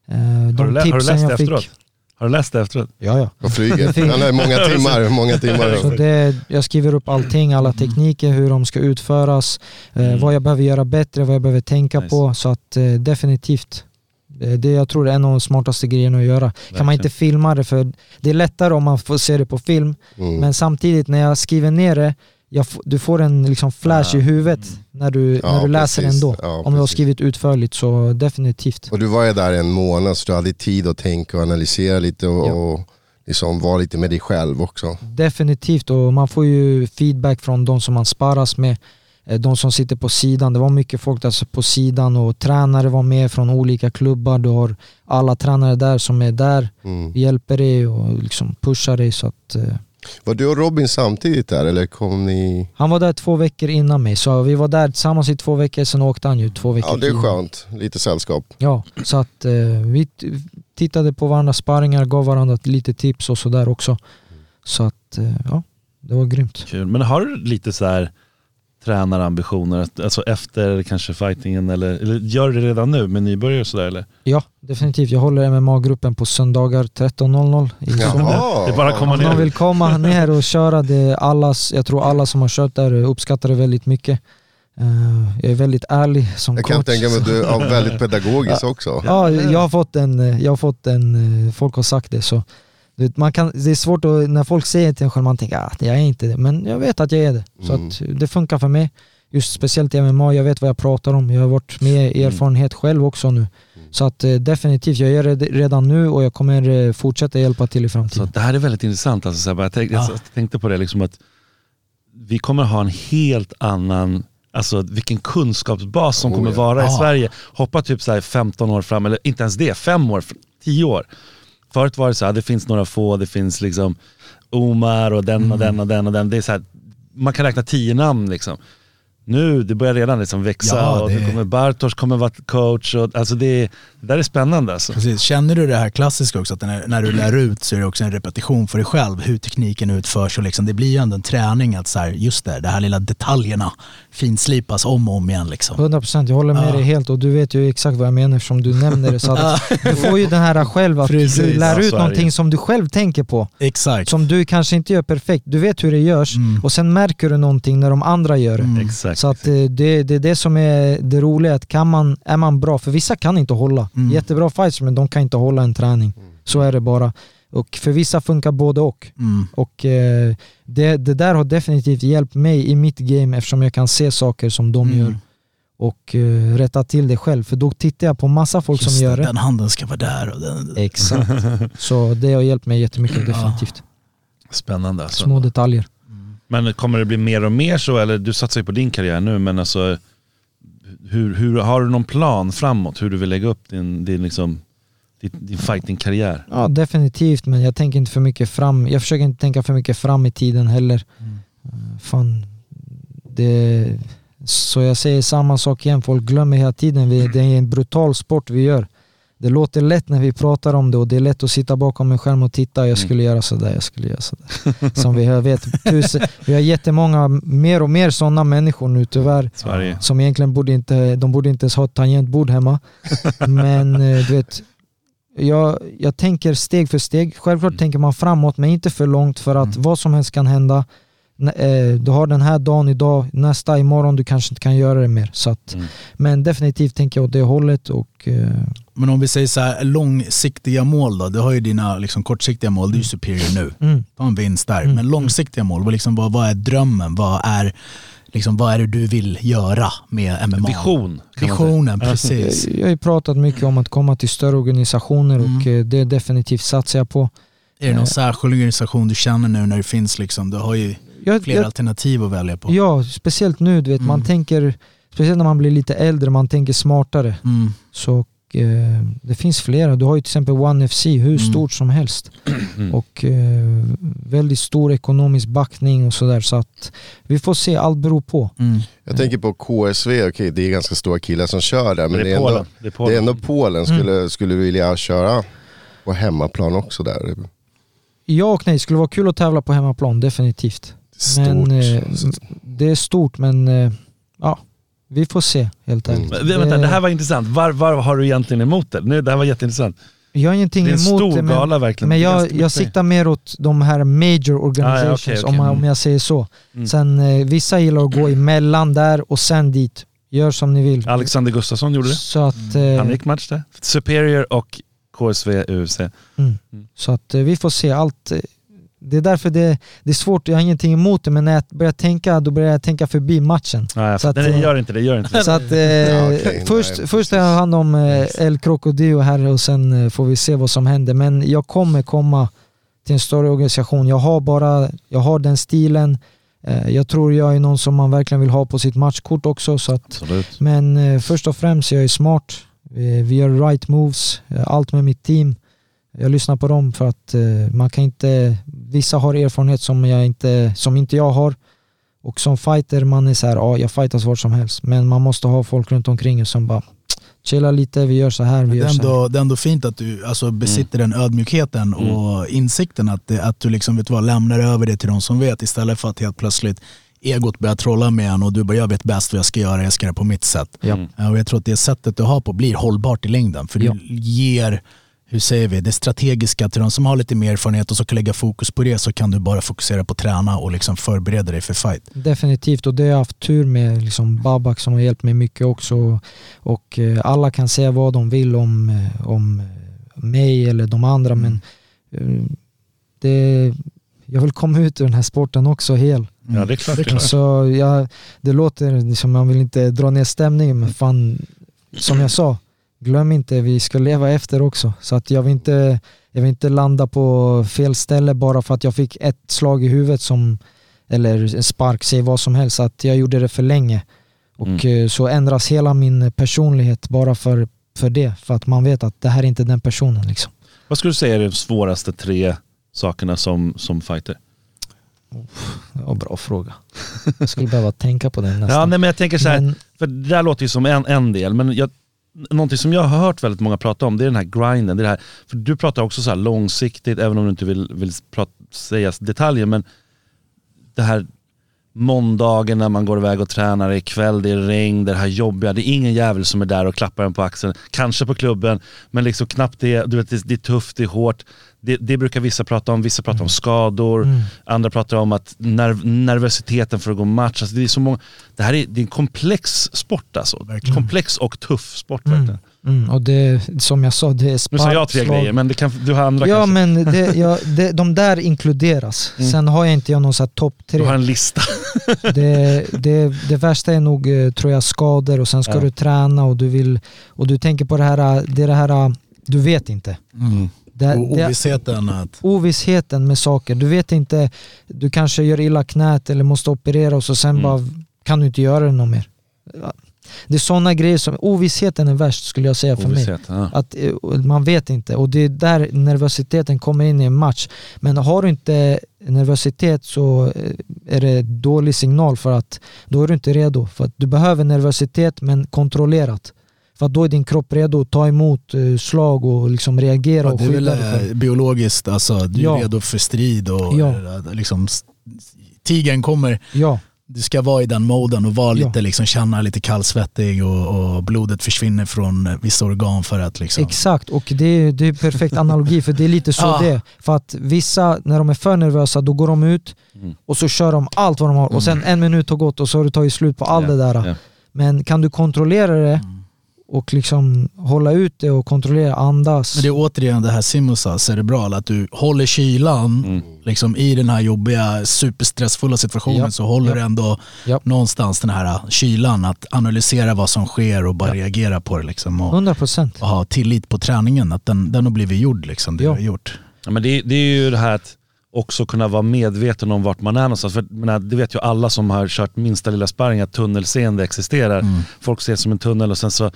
Eh, de Har du, lä- har du läst det jag fick. efteråt? Har du läst det efteråt? Ja, ja. På flyget? Ja, nej, många timmar. Många Så timmar. det, jag skriver upp allting, alla tekniker, hur de ska utföras, eh, Mm. vad jag behöver göra bättre, vad jag behöver tänka Nice. på. Så att eh, definitivt. Eh, Det jag tror är en av de smartaste grejerna att göra. Kan man inte filma det för det är lättare om man får se det på film. Mm. Men samtidigt när jag skriver ner det, du får en liksom flash Ja. i huvudet när du, Ja, när du läser precis. den då. Ja, om du har skrivit utförligt så definitivt. Och du var ju där en månad så du hade tid att tänka och analysera lite och, Ja. och liksom vara lite med dig själv också. Definitivt och man får ju feedback från de som man sparras med. Eh, De som sitter på sidan, det var mycket folk där på sidan och tränare var med från olika klubbar. Du har alla tränare där som är där, Mm. hjälper dig och liksom pushar dig. Så att, eh, Var du och Robin samtidigt där eller kom ni? han var där två veckor innan mig, så vi var där tillsammans i två veckor, sen åkte han ju två veckor Ja det är skönt, lite sällskap. Ja, så att eh, vi tittade på varandras sparringar, gav varandra lite tips och sådär också. Så att eh, ja, det var grymt. Kul. Men har du lite så här tränarambitioner, att- alltså efter kanske fightingen eller, eller gör du det redan nu med nybörjare och sådär eller? Ja, definitivt. Jag håller MMA-gruppen på söndagar 13.00 i Solna. Det är bara att komma Om någon ner. vill komma ner och köra det, allas, jag tror alla som har kört där uppskattar det väldigt mycket. Eh, jag är väldigt ärlig som Jag coach. kan tänka mig att du är väldigt pedagogisk också. Ja, jag har fått en, eh, jag har fått en, eh, folk har sagt det så. Vet, Man kan, det är svårt att, när folk säger till en själv, man tänker att jag är inte det, men jag vet att jag är det. Så Mm. att det funkar för mig. Just speciellt i MMA, jag vet vad jag pratar om, jag har varit med i erfarenhet själv också nu. Så att eh, definitivt, jag gör det redan nu och jag kommer eh, fortsätta hjälpa till i Så framtiden. att det här är väldigt intressant. Alltså, så jag, tänkte, Ja. jag tänkte på det, liksom att vi kommer ha en helt annan, alltså vilken kunskapsbas som Oh, kommer ja. vara i Ja. Sverige. Hoppa typ så här 15 år fram, eller inte ens det, 5 år, 10 år. Förut var det så här, det finns några få, det finns liksom Omar och den och den och den och den. Det är så här, man kan räkna 10 namn liksom. Nu, det börjar redan liksom växa Ja, och det- det kommer Bartosz kommer vara coach. Och, alltså det, det där är spännande alltså. Precis. Känner du det här klassiska också, att när, när du lär ut så är det också en repetition för dig själv, hur tekniken utförs och liksom, det blir ju ändå en träning att så här, just det, de här lilla detaljerna finslipas om och om igen. Liksom. 100% jag håller med Ja. dig helt och du vet ju exakt vad jag menar eftersom du nämner det. Så att du får ju den här själv att du Precis. lär Ja, ut det. någonting som du själv tänker på. Exakt. Som du kanske inte gör perfekt. Du vet hur det görs Mm. och sen märker du någonting när de andra gör det. Mm. Exakt. Så att eh, det, det är det som är det roliga, att kan man, är man bra, för vissa kan inte hålla. Mm. Jättebra fights men de kan inte hålla en träning. Så är det bara. Och för vissa funkar både och. Mm. Och eh, det, det där har definitivt hjälpt mig i mitt game eftersom jag kan se saker som de Mm. gör och eh, rätta till det själv. För då tittar jag på massa folk Just som gör det. Den handen ska vara där och den... Exakt. Så det har hjälpt mig jättemycket definitivt. Spännande alltså. Små detaljer. Men kommer det bli mer och mer så, eller du satsar ju på din karriär nu, men alltså hur, hur, har du någon plan framåt? Hur du vill lägga upp din, din, liksom, din, din fighting-karriär? Ja definitivt men jag tänker inte för mycket fram. Jag försöker inte tänka för mycket fram i tiden heller. Eh, Fan, det, så jag säger samma sak igen, folk glömmer hela tiden. Vi, det är en brutal sport vi gör. Det låter lätt när vi pratar om det och det är lätt att sitta bakom en skärm och titta. Jag skulle göra sådär, jag skulle göra sådär. Som vi har, vet, tusen, vi har jättemånga, mer och mer sådana människor nu tyvärr. Sverige. Som egentligen borde inte, de borde inte ens ha ett tangentbord hemma. Men eh, du vet, jag, jag tänker steg för steg. Självklart Mm. tänker man framåt men inte för långt för att vad som helst kan hända. Eh, Du har den här dagen idag, nästa imorgon du kanske inte kan göra det mer. Så att, Mm. Men definitivt tänker jag åt det hållet och eh, Men om vi säger så här, långsiktiga mål då? Du har ju dina liksom, kortsiktiga mål, du är ju superior nu. mm, Ta en vinst där. Mm. Men långsiktiga mål, vad, liksom, vad, vad är drömmen? Vad är, liksom, vad är det du vill göra med MMA? Vision. Visionen, precis. jag, jag har ju pratat mycket om att komma till större organisationer och Mm. eh, det definitivt satsar jag på. Är det någon särskild organisation du känner nu när det finns liksom, du har ju jag, fler jag, alternativ att välja på. ja, speciellt nu, du vet, man Mm. tänker, speciellt när man blir lite äldre, man tänker smartare. Mm. Så eh, det finns flera. Du har ju till exempel One FC, hur Mm. stort som helst. Mm. Och eh, väldigt stor ekonomisk backning och sådär. Så att vi får se, allt beror på. Mm. Jag tänker på KSV, okej det är ganska stora killar som kör där men det det är är ändå, Polen. Det är det Polen. är ändå Polen. Mm. Skulle, skulle vilja köra på hemmaplan också där. Ja och nej, skulle vara kul att tävla på hemmaplan, definitivt. Stort. Men eh, det är stort men eh, ja, vi får se helt Mm. ärligt. Men, Vänta, det här var intressant. Var, var har du egentligen emot det? Nu, det här var jätteintressant. jag har Det ingenting är en emot stor det men, gala verkligen. men Det jag, jag siktar mer åt de här major organizations Ah, ja, okej, okej. Om, man, om Mm. jag säger så. Mm. Sen eh, vissa gillar att gå emellan där och sen dit. Gör som ni vill. Alexander Gustafsson gjorde det. Så att, eh, Han gick match där. Superior och KSV UFC. Mm. Mm. Så att eh, vi får se allt. Det är därför det, det är svårt, jag har ingenting emot det men när jag börjar tänka, då börjar jag tänka förbi matchen. Ja, Så att, Nej, eh, gör inte det, gör inte det. Så att, eh, okej, först, nej, först tar jag hand om eh, El Crocodilo här och sen eh, får vi se vad som händer. Men jag kommer komma till en större organisation. Jag har bara, jag har den stilen. Jag tror jag är någon som man verkligen vill ha på sitt matchkort också. Så att, Absolut. men först och främst, jag är smart. Vi, gör right moves, allt med mitt team. Jag lyssnar på dem för att man kan inte, vissa har erfarenhet som, jag inte, som inte jag har. Och som fighter, man är så här, ja jag fightas vart som helst. Men man måste ha folk runt omkring som bara chilla lite, vi gör så här, vi det, gör är så här. ändå, det är ändå fint att du alltså, besitter den ödmjukheten Mm. och insikten att, det, att du liksom, vet vad, lämnar över det till de som vet istället för att helt plötsligt egot börjar trolla med en och du bara jag vet bäst vad jag ska göra, jag ska göra det på mitt sätt. Ja. Mm. Och jag tror att det sättet du har på blir hållbart i längden för Ja. du ger hur säger vi, det strategiska till de som har lite mer erfarenhet och så kan lägga fokus på det så kan du bara fokusera på att träna och liksom förbereda dig för fight. Definitivt och det har jag haft tur med liksom Babak som har hjälpt mig mycket också och eh, alla kan säga vad de vill om, eh, om mig eller de andra men eh, det, jag vill komma ut ur den här sporten också hel. Ja, det är klart. Det är klart. Så jag, det låter som man vill inte dra ner stämningen men fan, som jag sa, glöm inte vi ska leva efter också. Så att jag vill inte, jag vill inte landa på fel ställe bara för att jag fick ett slag i huvudet som, eller en spark, säg vad som helst, att jag gjorde det för länge. Och eh, så ändras hela min personlighet bara för, för det. För att man vet att det här är inte den personen liksom. Vad skulle du säga är de svåraste tre sakerna som, som fighter? Det en bra fråga. Jag skulle behöva tänka på den nästan. Ja, nej, men jag tänker så här, Men- för det där låter ju som en, en del, men jag, någonting som jag har hört väldigt många prata om, det är den här grinden. Det är det här, för du pratar också så här långsiktigt, även om du inte vill, vill prata, säga detaljer, men det här måndagen när man går iväg och tränar, ikväll det är regn, det här jobbiga, det är ingen jävel som är där och klappar en på axeln. Kanske på klubben, men liksom knappt det. Du vet, det, är tufft, det är hårt. Det, det brukar vissa prata om, vissa pratar om skador, Mm. andra pratar om att nerv, nervositeten för att gå match. Alltså det, är så många, det här är, det är en komplex sport alltså. Verkligen. Komplex och tuff sport Mm. verkligen. Mm, och det, som jag sa, det är Nu spark, sa jag tre slag. grejer, men det kan, du har andra Ja kanske. men det, ja, det, de där inkluderas. Mm. Sen har jag inte jag någon så här topp Du har tre. en lista. Det, det, det värsta är nog eh, tror jag skador och sen ska Ja. du träna och du vill och du tänker på det här, eh, det är det här eh, du vet inte. Det, Och det, ovissheten att ovissheten med saker. Du vet inte, du kanske gör illa knät eller måste operera och så sen Mm. bara kan du inte göra det något mer. Det är sådana grejer som, ovissheten är värst skulle jag säga för mig. Ovisshet, ja. Att eh, man vet inte och det är där nervositeten kommer in i en match. Men har du inte nervositet så eh, är det dålig signal för att då är du inte redo. För att du behöver nervositet men kontrollerat. För att då är din kropp redo att ta emot eh, slag och liksom reagera ja, och det är väl skydda dig själv. eh, biologiskt, alltså, du är Ja. redo för strid och Ja. liksom, tigern kommer, Ja, du ska vara i den moden och vara Ja. lite, liksom, känna lite kallsvettig och, och blodet försvinner från vissa organ för att liksom, exakt. Och det är, det är perfekt analogi för det är lite så Ja. det är. För att vissa, när de är för nervösa, då går de ut Mm. och så kör de allt vad de har och sen en minut har gått och så har du tagit slut på allt Ja, det där. ja. Men kan du kontrollera det Mm. Och liksom hålla ut det och kontrollera, andas. Men det är återigen det här Simon sa, cerebral, att du håller kylan Mm. liksom, i den här jobbiga, superstressfulla situationen Ja. så håller Ja. du ändå Ja. någonstans den här kylan, att analysera vad som sker och bara Ja. reagera på det. Liksom, och, 100 procent. och ha tillit på träningen, att den, den har blivit gjord, liksom, det Ja. du har gjort. Ja, men det, det är ju det här att också kunna vara medveten om vart man är någonstans. För, jag menar, det vet ju alla som har kört minsta lilla sparring att tunnelseende existerar. Folk ser som en tunnel och sen så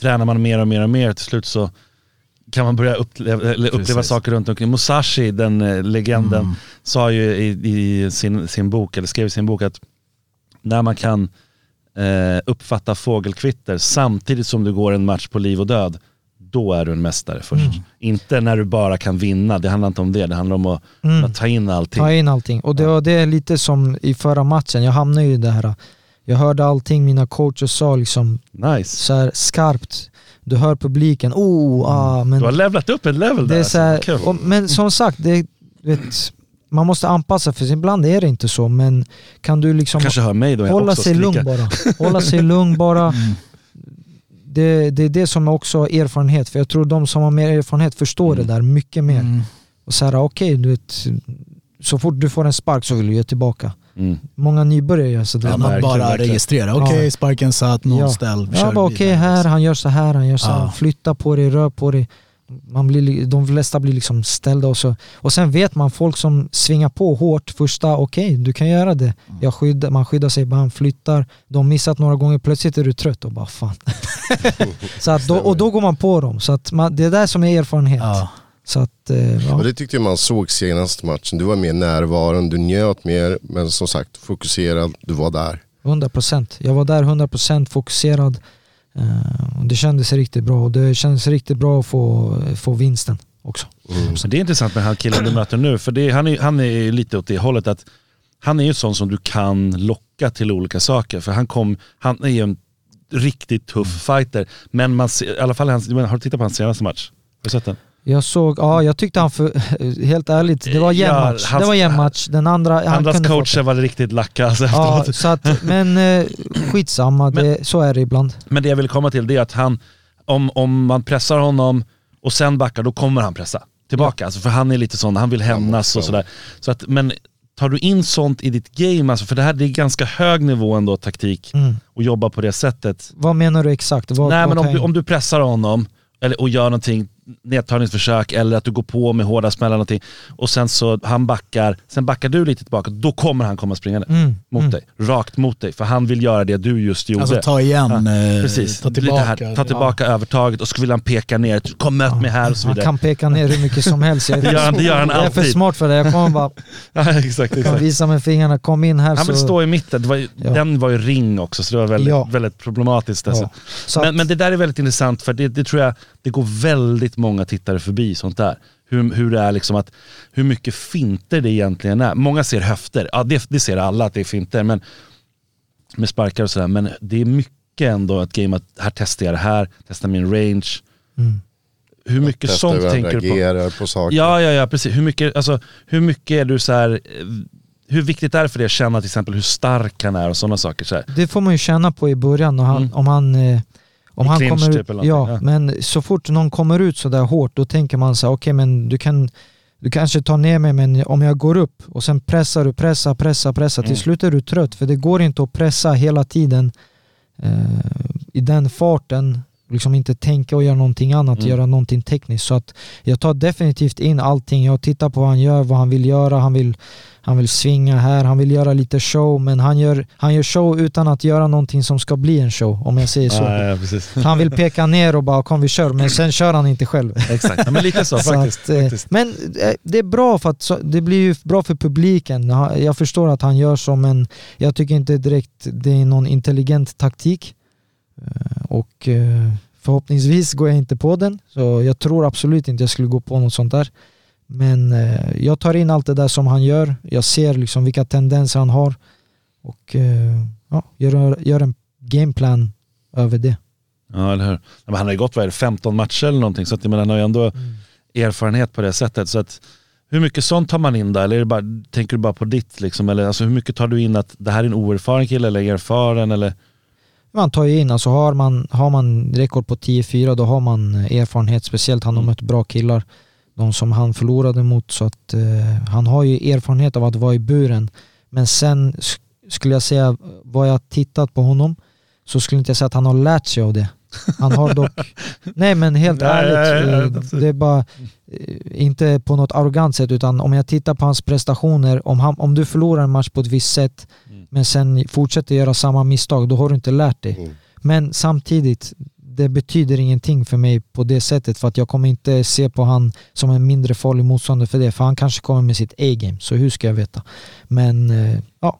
tränar man mer och mer och mer till slut så kan man börja uppleva, uppleva saker runt omkring. Musashi, den eh, legenden, sa ju i, i sin, sin bok, eller skrev i sin bok att när man kan eh, uppfatta fågelkvitter samtidigt som du går en match på liv och död, då är du en mästare först. Inte när du bara kan vinna, det handlar inte om det, det handlar om att, Mm. att ta in allting. Ta in allting. Och det var det är lite som i förra matchen, jag hamnade ju i det här. Jag hörde allting mina coacher sa liksom Nice. så här skarpt. Du hör publiken, oh, ah, men Du har levlat upp ett level det där. är så här, alltså. Kul. och, Men som sagt, det, vet, man måste anpassa för ibland är det inte så men kan du liksom kanske hör mig då hålla sig lugn bara. Hålla sig lugn bara. Det, det är det som är också erfarenhet, för jag tror de som har mer erfarenhet förstår Mm. det där mycket mer. Mm. Och så här, okej, du vet, så fort du får en spark så vill du ge tillbaka. Mm. Många nybörjare gör så. Ja, man bara registrerar. Okej, Ja. sparken satt, någon Ja. ställ, Ja, okej vidare. här, han gör så här, han gör så här. Ja. Flytta på dig, rör på dig. Man blir, li- de flesta blir liksom ställda och så. Och sen vet man folk som svingar på hårt första, okej du kan göra det. Mm. Jag skyddar, man skyddar sig, han flyttar. De missat några gånger, plötsligt är du trött och bara fan. så att då, och då går man på dem. Så att man, det är där som är erfarenhet. Ja. Så att, eh, ja. Och det tyckte jag man såg senaste matchen. Du var mer närvarande, du njöt mer, men som sagt fokuserad, du var där. 100%. Jag var där 100% fokuserad. Eh, och det kändes riktigt bra och det kändes riktigt bra att få, få vinsten också. Så det är intressant med han killen du möter nu, för det, han, är, han är lite åt det hållet att han är ju sån som du kan locka till olika saker. För han, kom, han är ju en riktigt tuff fighter. Men man ser, i alla fall, hans, har du tittat på hans senaste match? Har du sett den? Jag såg, ja jag tyckte han för, helt ärligt, det var jämn Ja, match. hans- det var jämn match. Den andra, han Andras coacher var riktigt lacka alltså Ja, så att, men eh, skitsamma, det, så är det ibland. Men det jag vill komma till det är att han, om, om man pressar honom och sen backar, då kommer han pressa tillbaka. Alltså för han är lite sån, han vill hämnas och sådär. Så att, men tar du in sånt i ditt game, alltså, för det här det är ganska hög nivå ändå, taktik, Mm. och jobba på det sättet. Vad menar du exakt? Vad, Nej vad men om du, om du pressar honom, eller, och gör någonting, nedtagningsförsök eller att du går på med hårda smällar någonting och sen så han backar, sen backar du lite tillbaka, då kommer han komma springande Mm, mot mm. dig. Rakt mot dig, för han vill göra det du just gjorde. Alltså ta igen, eh, Precis, ta tillbaka. här, ta tillbaka övertaget och så vill han peka ner, kom möt mig här och så Han vidare. kan peka ner hur mycket som helst. Jag är, Det gör han- det gör han jag är för alltid. smart för det. Jag kommer bara Ja, exakt, exakt. visa med fingrarna, kom in här Han vill så... stå i mitten, var ju, Ja. den var ju ring också så det var väldigt, Ja. väldigt problematiskt. Alltså. Ja. Så Men, men det där är väldigt intressant för det, det tror jag, det går väldigt många tittare förbi sånt där. Hur, hur det är liksom att, hur mycket finter det egentligen är. Många ser höfter, ja det, det ser alla att det är finter, men med sparkar och sådär. Men det är mycket ändå ett game att här testar jag det här, testar min range. Mm. Hur mycket Testar sånt tänker du på? reagerar på saker. Ja, ja, ja, precis. Hur mycket, alltså, hur mycket är du så här, eh, hur viktigt är det för dig att känna till exempel hur stark han är och sådana saker? Så här. Det får man ju känna på i början och han, Mm. om han, eh, om I han clinch kommer typ ut. eller ja, ja. men så fort någon kommer ut så där hårt då tänker man så här, okej men du kan du kanske tar ner mig men om jag går upp och sen pressar du, pressar, pressar, pressar. Mm. Till slut är du trött för det går inte att pressa hela tiden eh, i den farten. Liksom inte tänka och göra någonting annat, Mm. göra någonting tekniskt. Så att jag tar definitivt in allting. Jag tittar på vad han gör, vad han vill göra. Han vill, han vill svinga här, han vill göra lite show men han gör, han gör show utan att göra någonting som ska bli en show om jag säger så. Ja, ja. Han vill peka ner och bara kom vi kör men sen kör han inte själv. Exakt, ja, men lite så, Så faktiskt. att, eh, faktiskt. Men eh, det är bra för att så, det blir ju bra för publiken. Jag förstår att han gör så men jag tycker inte direkt det är någon intelligent taktik. Eh, Och eh, förhoppningsvis går jag inte på den. Så jag tror absolut inte jag skulle gå på något sånt där. Men eh, jag tar in allt det där som han gör. Jag ser liksom vilka tendenser han har. Och ja, gör, gör en gameplan över det. Ja, eller hur? Men han har ju gått vad är det, 15 matcher eller någonting, så att, menar, han har ju ändå erfarenhet på det sättet. Så att, hur mycket sånt tar man in där? Eller är det bara, tänker du bara på ditt? Liksom? Eller, alltså, hur mycket tar du in att det här är en oerfaren kille eller erfaren? Eller? Man tar ju in, alltså har man, har man rekord på 10-4 då har man erfarenhet, speciellt han har Mm. mött bra killar. De som han förlorade mot så att eh, han har ju erfarenhet av att vara i buren. Men sen sk- skulle jag säga, vad jag tittat på honom så skulle inte jag säga att han har lärt sig av det. Han har dock... Nej men helt Nej, ärligt, nej, nej, eh, det är bara eh, inte på något arrogant sätt utan om jag tittar på hans prestationer, om, han, om du förlorar en match på ett visst sätt Mm. men sen fortsätter göra samma misstag, då har du inte lärt dig. Mm. Men samtidigt, det betyder ingenting för mig på det sättet för att jag kommer inte se på han som en mindre farlig motståndare för det, för han kanske kommer med sitt A-game, så hur ska jag veta? Men eh, ja,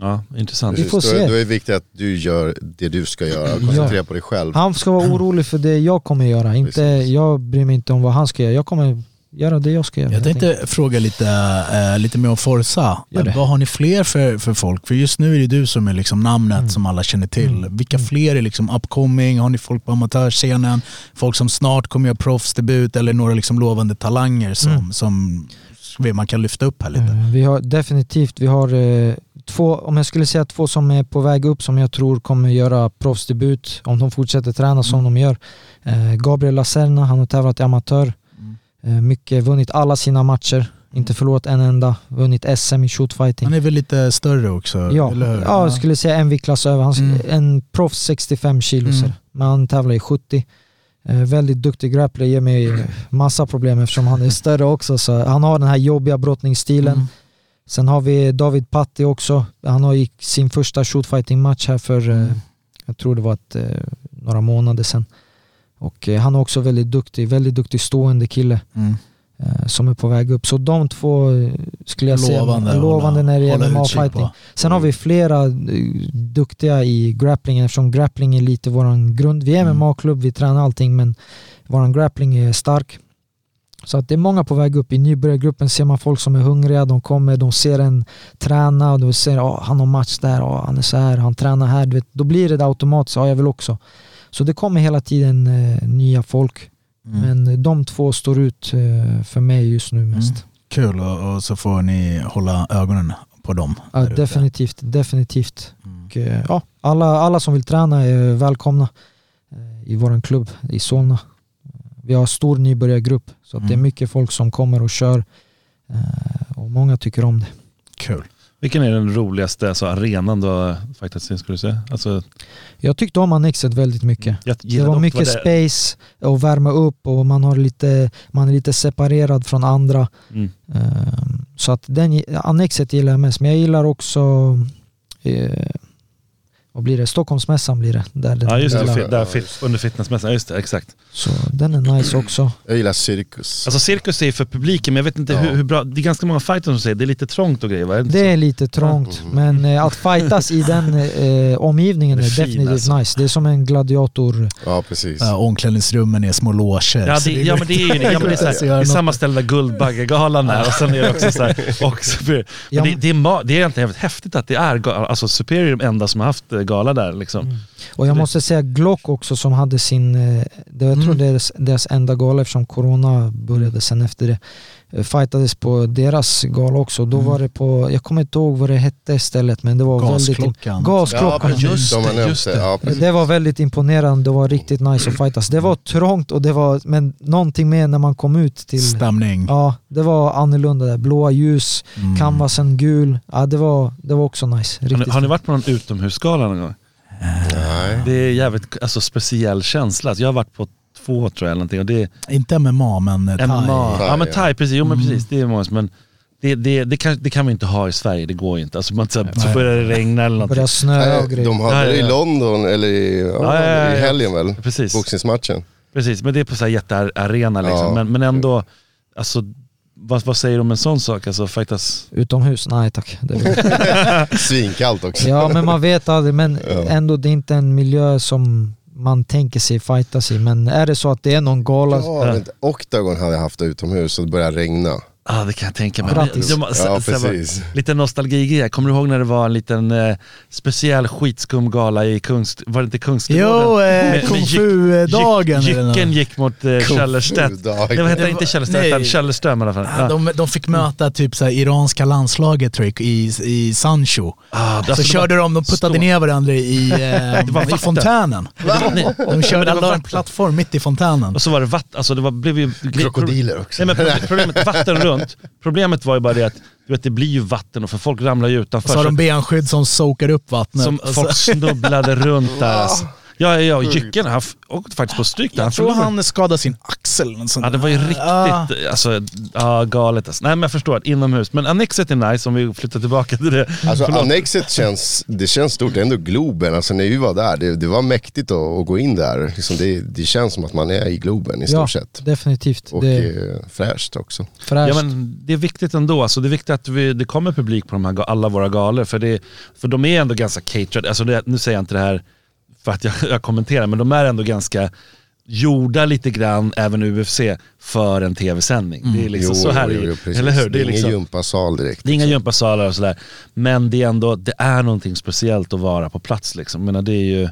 Ja, intressant. Vi får se. då är det viktigt att du gör det du ska göra och koncentrera på dig själv. han ska vara orolig för det jag kommer göra, inte, Precis. jag bryr mig inte om vad han ska göra, jag kommer göra det jag ska göra. Jag tänkte fråga lite, eh, lite mer om Forza. Vad har ni fler för, för folk? För just nu är det du som är liksom namnet Mm. som alla känner till. Mm. Vilka Mm. fler är liksom upcoming? Har ni folk på amatörscenen? Folk som snart kommer göra proffsdebut eller några liksom lovande talanger som, Mm. som man kan lyfta upp här lite? Eh, Vi har definitivt, vi har eh, två, om jag skulle säga två som är på väg upp som jag tror kommer göra proffsdebut om de fortsätter träna som de gör. Eh, Gabriel Lacerna, han har tävlat i amatör. Eh, mycket, vunnit alla sina matcher, inte förlorat en enda, vunnit SM i shootfighting. Han är väl lite större också? Ja, eller ja, jag skulle säga en viktklass över. Han, Mm. En proffs 65 kilo, Mm. men han tävlar i 70. Eh, väldigt duktig grappler, ger mig massa problem eftersom han är större också. Så han har den här jobbiga brottningsstilen. Mm. Sen har vi David Patti också. Han har gick sin första shootfighting-match här för, eh, jag tror det var ett, eh, några månader sedan. Och eh, han är också väldigt duktig, väldigt duktig stående kille Mm. som är på väg upp. Så de två skulle jag Lovande, säga lovande när det gäller MMA-fighting. Sen har vi flera eh, duktiga i grapplingen eftersom grappling är lite våran grund. Vi är Mm. MMA-klubb, vi tränar allting men våran grappling är stark. Så att det är många på väg upp. I nybörjargruppen ser man folk som är hungriga, de kommer, de ser en träna och de ser att han har match där, oh, han är så här, han tränar här. Du vet, då blir det automatiskt, ja jag vill också. Så det kommer hela tiden eh, nya folk. Mm. Men de två står ut eh, för mig just nu mest. Mm. Kul och, och så får ni hålla ögonen på dem. Ja, definitivt, definitivt. Mm. Och, eh, ja, alla, alla som vill träna är välkomna eh, i vår klubb i Solna. Vi har stor nybörjargrupp så att det är Mm. mycket folk som kommer och kör eh, och många tycker om det. Kul. Vilken är den roligaste alltså, arenan du i skulle säga? Alltså, Jag tyckte om Annexet väldigt mycket. jag Det var mycket det- space och värma upp och man, har lite, man är lite separerad från andra. Mm. Ehm, Så att den, Annexet gillar jag mest, men jag gillar också eh, vad blir det? Stockholmsmässan blir det. Där den Ja just det, fit, där fit, under fitnessmässan, just det, exakt. Så den är nice också. Jag gillar cirkus. Alltså cirkus är för publiken men jag vet inte Ja. hur, hur bra, det är ganska många fighters som säger det är lite trångt och grejer va? Är Det så? är lite trångt, Mm. men eh, att fightas i den eh, omgivningen är Regin, definitivt alltså. nice. Det är som en gladiator. Ja precis. Ja, omklädningsrummen är små loger. Ja, det, ja men det är ju det, ja, men det, är, här, det är samma ställe där Guldbaggegalan är och sen är det också så här, och Men det, det, är, det är egentligen häftigt att det är, alltså Superior är de enda som har haft eh, gala där liksom. Mm. Och jag måste säga Glock också som hade sin, eh, det, jag tror Mm. deras, deras enda gala eftersom corona började sen efter det. Eh, Fightades på deras gala också. Då Mm. var det på, jag kommer inte ihåg vad det hette stället men det var väldigt... Gasklockan. Ja, Gasklockan. De har det, just det. det. Ja. Det var väldigt imponerande, det var riktigt nice att fightas. Det var trångt och det var, men någonting med när man kom ut till... Stämning. Ja, det var annorlunda där. Blåa ljus, Mm. canvasen gul. Ja, det var, det var också nice. Har Riktigt ni, har ni varit på någon utomhusgala någon gång? Nej. Det är jävligt alltså, speciell känsla. Jag har varit på två tror jag eller någonting och det Inte MMA men eh, thai. MMA. Ja men ja. thai, precis. Jo men Mm. precis, det är många som- men det, det, det, kan, det kan vi inte ha i Sverige, det går inte. Alltså, man, så, så börjar det regna eller någonting. Började snöa och Nej, grejer. de hade det i. London, eller i, ja, Ja, ja, ja, i helgen väl? Precis, Boxningsmatchen. precis, men det är på så här jättearena liksom. Ja. Men, men ändå, alltså, vad, vad säger du om en sån sak? Alltså fightas... Utomhus? Nej tack. Svinkallt också. ja men man vet aldrig, men Ja. ändå det är inte en miljö som man tänker sig fightas i. Men är det så att det är någon gala, Ja, men Octagon hade jag haft utomhus och det började regna. Ja det kan jag tänka mig. De- så- Ja, så precis. Lite nostalgi Kommer du ihåg när det var en liten eh, speciell skitskum gala i Kungs... Var det inte Kungsträdgården? Jo, eh, kung fu-dagen. Jycken gick mot eh, Källerstedt. Hette Det det? Inte Källerstedt utan Källerström i alla fall. Ja, Ja. de, de fick möta typ så här, iranska landslaget tror jag, i, i Sancho. Ah, Så alltså, körde de, de puttade stå- ner varandra i, var eh, i fontänen. De körde, det var la en plattform mitt i fontänen. Och så var det vatten, alltså det var, blev ju... Krokodiler också. Nej men pro- problemet, vatten runt. Problemet var ju bara det att du vet, det blir ju vatten och för folk ramlar ju utanför. Så har de benskydd som soakar upp vattnet. som Och folk snubblade runt där alltså. Ja, ja, ja Jycken han åkte faktiskt på stryk där. Jag tror förlorade. han skadade sin axel. sånt Ja, det var ju riktigt Ja. alltså, ja, galet. Alltså. Nej, men jag förstår. Inomhus. Men Annexet är nice om vi flyttar tillbaka till det. Alltså Förlåt. Annexet känns, det känns stort, det är ändå Globen. Alltså när vi var där, det, det var mäktigt att, att gå in där. Liksom det, det känns som att man är i Globen i Ja, stort sett. definitivt. Och det eh, fräscht också. fräscht. Ja, men det är viktigt ändå. Alltså, det är viktigt att vi, det kommer publik på de här, alla våra galor. För, det, för de är ändå ganska catered. Alltså det, nu säger jag inte det här för att jag, jag kommenterar, men de är ändå ganska gjorda lite grann, även UFC, för en tv-sändning. Det är liksom så här, jo, jo, precis. eller hur? Det är ingen liksom, gympasal direkt. det är inga gympasalar och sådär. Men det är ändå, det är någonting speciellt att vara på plats liksom. Jag menar, det är ju,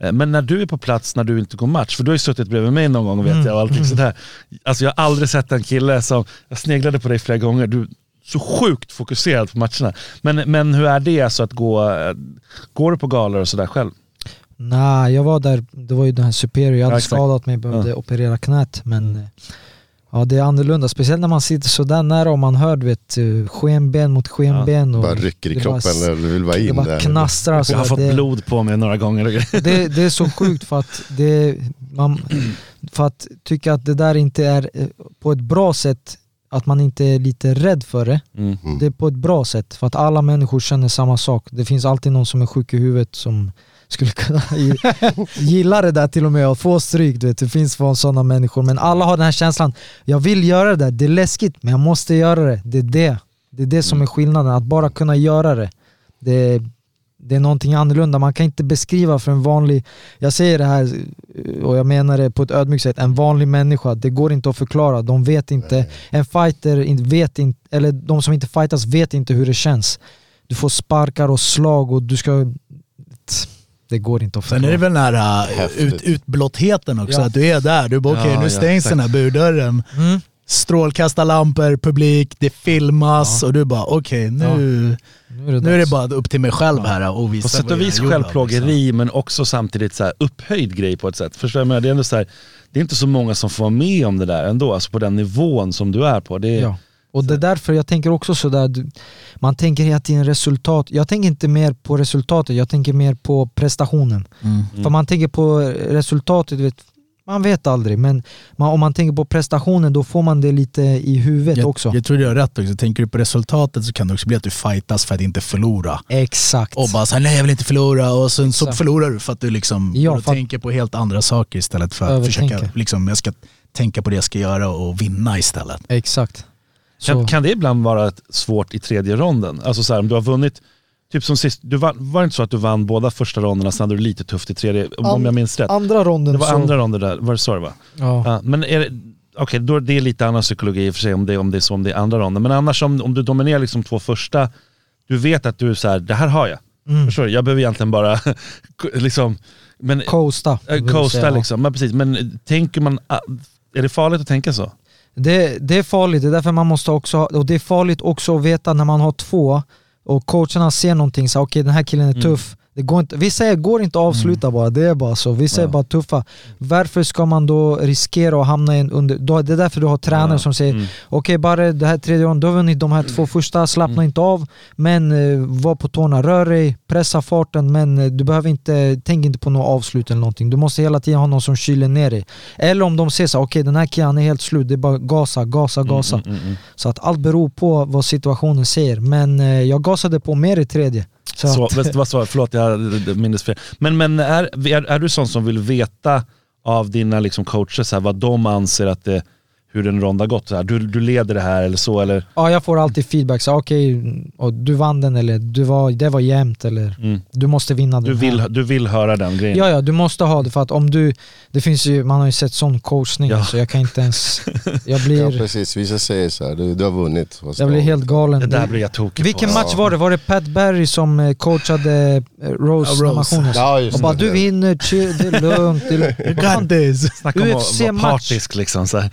eh, men när du är på plats när du inte går match, för du har ju suttit bredvid mig någon gång vet jag och allting sådär. Alltså jag har aldrig sett en kille som, jag sneglade på dig flera gånger, du är så sjukt fokuserad på matcherna. Men, men hur är det alltså att gå, eh, går du på galor och sådär själv? Nej, jag var där, det var ju den här Superior, jag hade Ja, skadat mig, behövde Ja. operera knät men eh, Ja det är annorlunda, speciellt när man sitter så där nära och man hör du vet eh, skenben mot skenben och Bara rycker i det bara kroppen s- eller vill bara det in bara där. knastrar så Jag har här. fått det, blod på mig några gånger. det, det är så sjukt för att det, man, för att tycka att det där inte är eh, på ett bra sätt, att man inte är lite rädd för det. Mm. Det är på ett bra sätt, för att alla människor känner samma sak. Det finns alltid någon som är sjuk i huvudet som skulle kunna gi- gilla det där till och med och få stryk. Du vet. Det finns sådana människor, men alla har den här känslan. Jag vill göra det där, det är läskigt men jag måste göra det. Det är det, det, är det som är skillnaden, att bara kunna göra det. Det, det är någonting annorlunda, man kan inte beskriva för en vanlig, jag säger det här och jag menar det på ett ödmjukt sätt, en vanlig människa, det går inte att förklara, de vet inte, en fighter vet inte, eller de som inte fightas vet inte hur det känns. Du får sparkar och slag och du ska... Det går inte att Sen är det väl den här Häftigt. ut, utblottheten också, Ja. att du är där. Du bara okej, Ja, nu ja, stängs exakt. den här burdörren. Mm. Strålkastarlampor, publik, det filmas och du bara okej, nu, Nu är det, nu är det bara upp till mig själv här och visa På sätt och vis självplågeri liksom. men också samtidigt så här upphöjd grej på ett sätt. Förstår du? Det är ändå så här, det är inte så många som får vara med om det där ändå, alltså på den nivån som du är på. Det är, Och det är därför jag tänker också sådär, man tänker hela tiden resultat. Jag tänker inte mer på resultatet, jag tänker mer på prestationen. Mm. För man tänker på resultatet, vet, man vet aldrig. Men man, om man tänker på prestationen då får man det lite i huvudet Jag, också. jag tror du har rätt också. Tänker du på resultatet så kan det också bli att du fightas för att inte förlora. Exakt. Och bara såhär, nej jag vill inte förlora och sen så Exakt. förlorar du för att du liksom Ja, för att- tänker på helt andra saker istället för att Övertänker. försöka, liksom, jag ska tänka på det jag ska göra och vinna istället. Exakt. Kan, kan det ibland vara svårt i tredje ronden? Alltså så här, om du har vunnit, typ som sist, du vann, var det inte så att du vann båda första ronderna, sen hade du lite tufft i tredje, om An- jag minns rätt? andra ronden Det var så... andra ronder där, var det så det var? Ja. Ja, men är det, okej, är det lite annan psykologi i och för sig om det, om det är så om det är andra ronden. Men annars om, om du dominerar liksom två första, du vet att du är så här, det här har jag. Mm. Förstår du? Jag behöver egentligen bara liksom, men, Coasta. äh, coasta säga. liksom. Men precis, men tänker man, ah, är det farligt att tänka så? Det, det är farligt, det är därför man måste också och det är farligt också att veta när man har två och coacherna ser någonting, så okej den här killen är Mm. tuff. Det går inte, vissa är, går inte att avsluta bara, det är bara så. Vissa Ja. är bara tuffa. Varför ska man då riskera att hamna i en under... Det är därför du har tränare Ja. som säger Mm. okej bara det här tredje ronden, du har vunnit de här två första, slappna Mm. inte av. Men eh, var på tårna, rör dig, pressa farten men eh, du behöver inte, tänk inte på något avslut eller någonting. Du måste hela tiden ha någon som kyler ner dig. Eller om de säger så här, okej den här killen är helt slut, det är bara gasa, gasa, gasa. Mm, mm, mm. Så att allt beror på vad situationen säger. Men eh, jag gasade på mer i tredje. Så, Så, att, vet du vad förlåt jag minns fel. Men, men är, är, är du sån som vill veta av dina liksom coacher så här, vad de anser att det, hur en rond har gått? Så här, du, du leder det här eller så eller? ja, jag får alltid feedback. Så, okej, och du vann den eller du var, det var jämnt eller Mm. du måste vinna Du, den vill, här. du vill höra den grejen? Ja, ja, du måste ha det för att om du... Det finns ju, man har ju sett sån coachning Ja. så jag kan inte ens... Jag Ja blir, precis, vissa säger så här, du, du har vunnit. Jag blir du? helt galen. Det där blir jag tokig Vilken på. match var det? Var det Pat Berry som eh, coachade eh, Rose, Ja, Rose. Ja, just Och bara det. du vinner, chill, det är lugnt. Det är, You got this! Snacka om att vara partisk liksom. Så här.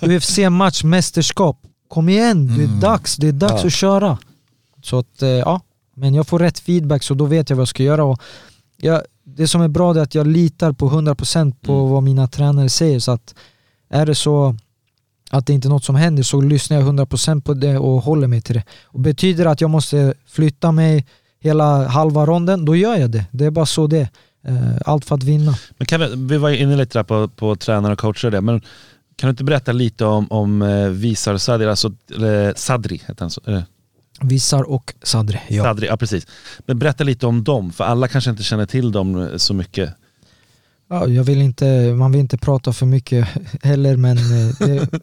UFC-match, mästerskap. Kom igen, det är dags. Det är dags Ja. att köra. Så att, eh, ja. Men jag får rätt feedback så då vet jag vad jag ska göra. Och jag, det som är bra är att jag litar på 100% på Mm. vad mina tränare säger. Så att är det så att det inte är något som händer så lyssnar jag 100% på det och håller mig till det. Och betyder det att jag måste flytta mig hela halva ronden, då gör jag det. Det är bara så det är. Eh, allt för att vinna. Men kan vi, vi var inne lite där på, på tränare och coacher och det, men kan du inte berätta lite om, om eh, Visar Sadri, alltså Sadri heter han så? Eh, Vissar och Sadri. Ja. Sadri, ja precis. Men berätta lite om dem, för alla kanske inte känner till dem eh, så mycket. Ja, jag vill inte, man vill inte prata för mycket heller men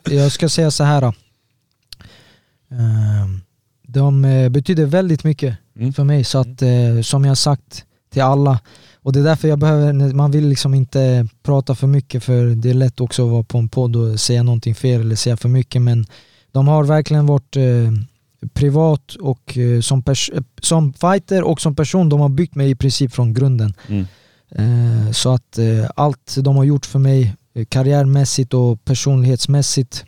jag ska säga så här. då. Eh, De betyder väldigt mycket Mm. för mig så att som jag sagt till alla och det är därför jag behöver, man vill liksom inte prata för mycket för det är lätt också att vara på en podd och säga någonting fel eller säga för mycket men de har verkligen varit eh, privat och eh, som, eh, som fighter och som person, de har byggt mig i princip från grunden. Mm. Eh, Så att eh, allt de har gjort för mig eh, karriärmässigt och personlighetsmässigt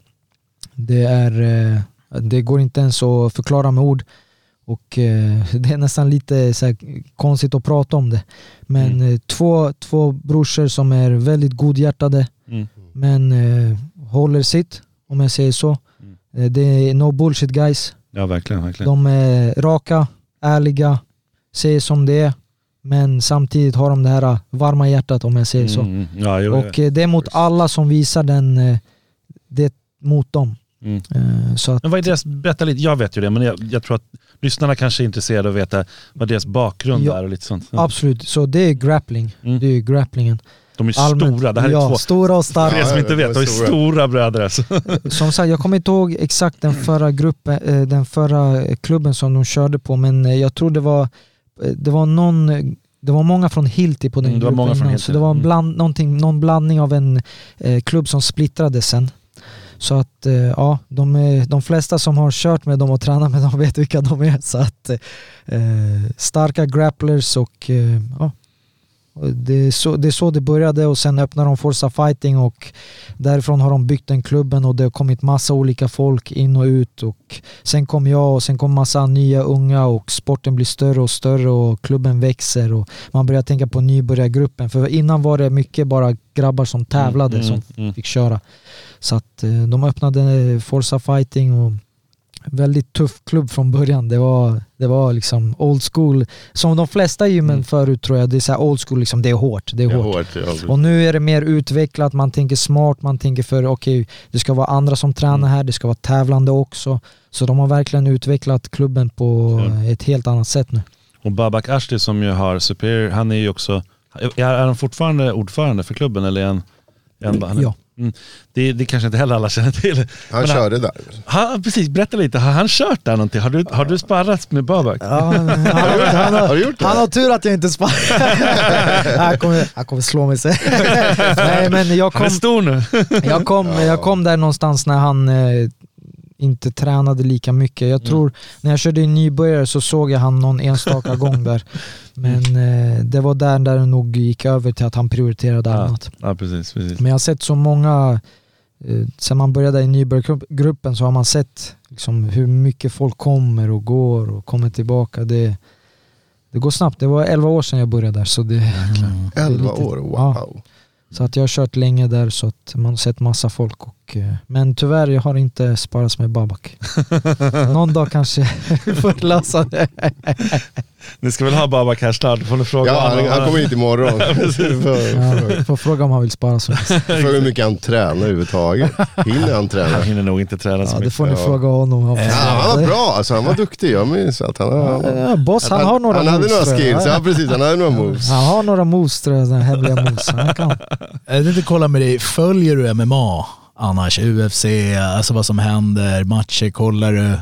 det, är, det går inte ens att förklara med ord och eh, det är nästan lite så här, konstigt att prata om det. Men Mm. eh, två, två brorsor som är väldigt godhjärtade Mm. men eh, håller sitt om jag säger så. Mm. Det är no bullshit guys. Ja verkligen, verkligen. De är raka, ärliga, säger som det är. Men samtidigt har de det här varma hjärtat om jag säger så. Mm, mm. Ja, jo, Och det är mot alla som visar den, det mot dem. Mm. Så att, Men vad är deras, berätta lite, jag vet ju det, men jag, jag tror att lyssnarna kanske är intresserade av att veta vad deras bakgrund Ja. är och lite sånt. Ja. absolut, så det är grappling. Mm. Det är grapplingen. De är Allmänt. stora, det här är ja, två. stora och För starka. er som inte vet, de är stora. stora bröder alltså. Som sagt, jag kommer inte ihåg exakt den förra gruppen, eh, den förra eh, klubben som de körde på men eh, jag tror det var, det var någon det var många från Hilti på den Mm, det var gruppen många från innan, så det var en mm. bland, någon blandning av en eh, klubb som splittrades sen. Så att eh, ja, de, de flesta som har kört med dem och tränat med dem vet vilka de är. Så att eh, starka grapplers och eh, ja, det, är så, det är så det började och sen öppnade de Forza Fighting och därifrån har de byggt den klubben och det har kommit massa olika folk in och ut och sen kom jag och sen kom massa nya unga och sporten blir större och större och klubben växer och man börjar tänka på nybörjargruppen för innan var det mycket bara grabbar som tävlade Mm, som mm. fick köra. Så att eh, de öppnade Forza Fighting och väldigt tuff klubb från början. Det var, det var liksom old school. Som de flesta gymmen Mm. förut tror jag, det är så old school, liksom, det är hårt. Det är Det är hårt. hårt. ja. Och nu är det mer utvecklat, man tänker smart, man tänker för okej, det ska vara andra som tränar Mm. här, det ska vara tävlande också. Så de har verkligen utvecklat klubben på Ja. ett helt annat sätt nu. Och Babak Ashti som ju har Superior, han är ju också, är, är han fortfarande ordförande för klubben eller är han, är han, han Ja. Mm, det, det kanske inte heller alla känner till. Han Men körde där. Han, precis, berätta lite, har han kört där någonting? Har du, har du sparrat med Babak? Ja, han, han, han, Har du gjort det? Han har tur att jag inte sparar. han, kommer, han kommer slå mig sen. Nej men jag Han är kom, stor nu. jag, kom, jag kom där någonstans när han eh, inte tränade lika mycket. Jag tror när jag körde i nybörjare så såg jag han någon enstaka gång där. Men eh, det var där, där det nog gick över till att han prioriterade Ja. annat. Ja precis, precis. Men jag har sett så många, eh, sen man började i nybörjargruppen så har man sett liksom hur mycket folk kommer och går och kommer tillbaka. Det, det går snabbt. Det var 11 år sedan jag började där. Så, det, Mm. 11 lite- år, wow. så att jag har kört länge där så att man har sett massa folk. Och, eh, men tyvärr, jag har inte sparats med Babak. Någon dag kanske vi får lösa det. Ni ska väl ha Babak här snart? Får ni fråga Ja, han, han kommer hit imorgon. Ja, får fråga om han vill spara så. Fråga hur mycket han tränar överhuvudtaget. Hinner han träna? Han hinner nog inte träna så Ja, det mycket. får ni Ja. fråga honom. Han Ja, han var bra, alltså, han var duktig. Jag minns att han, han, Ja, boss, han, har några han hade moves, några skills. Ja, precis. Han hade några moves. Han har några moves tror jag, hemliga moves. Han kan. Jag tänkte kolla med dig, följer du MMA annars? UFC, alltså vad som händer, matcher, kollar du?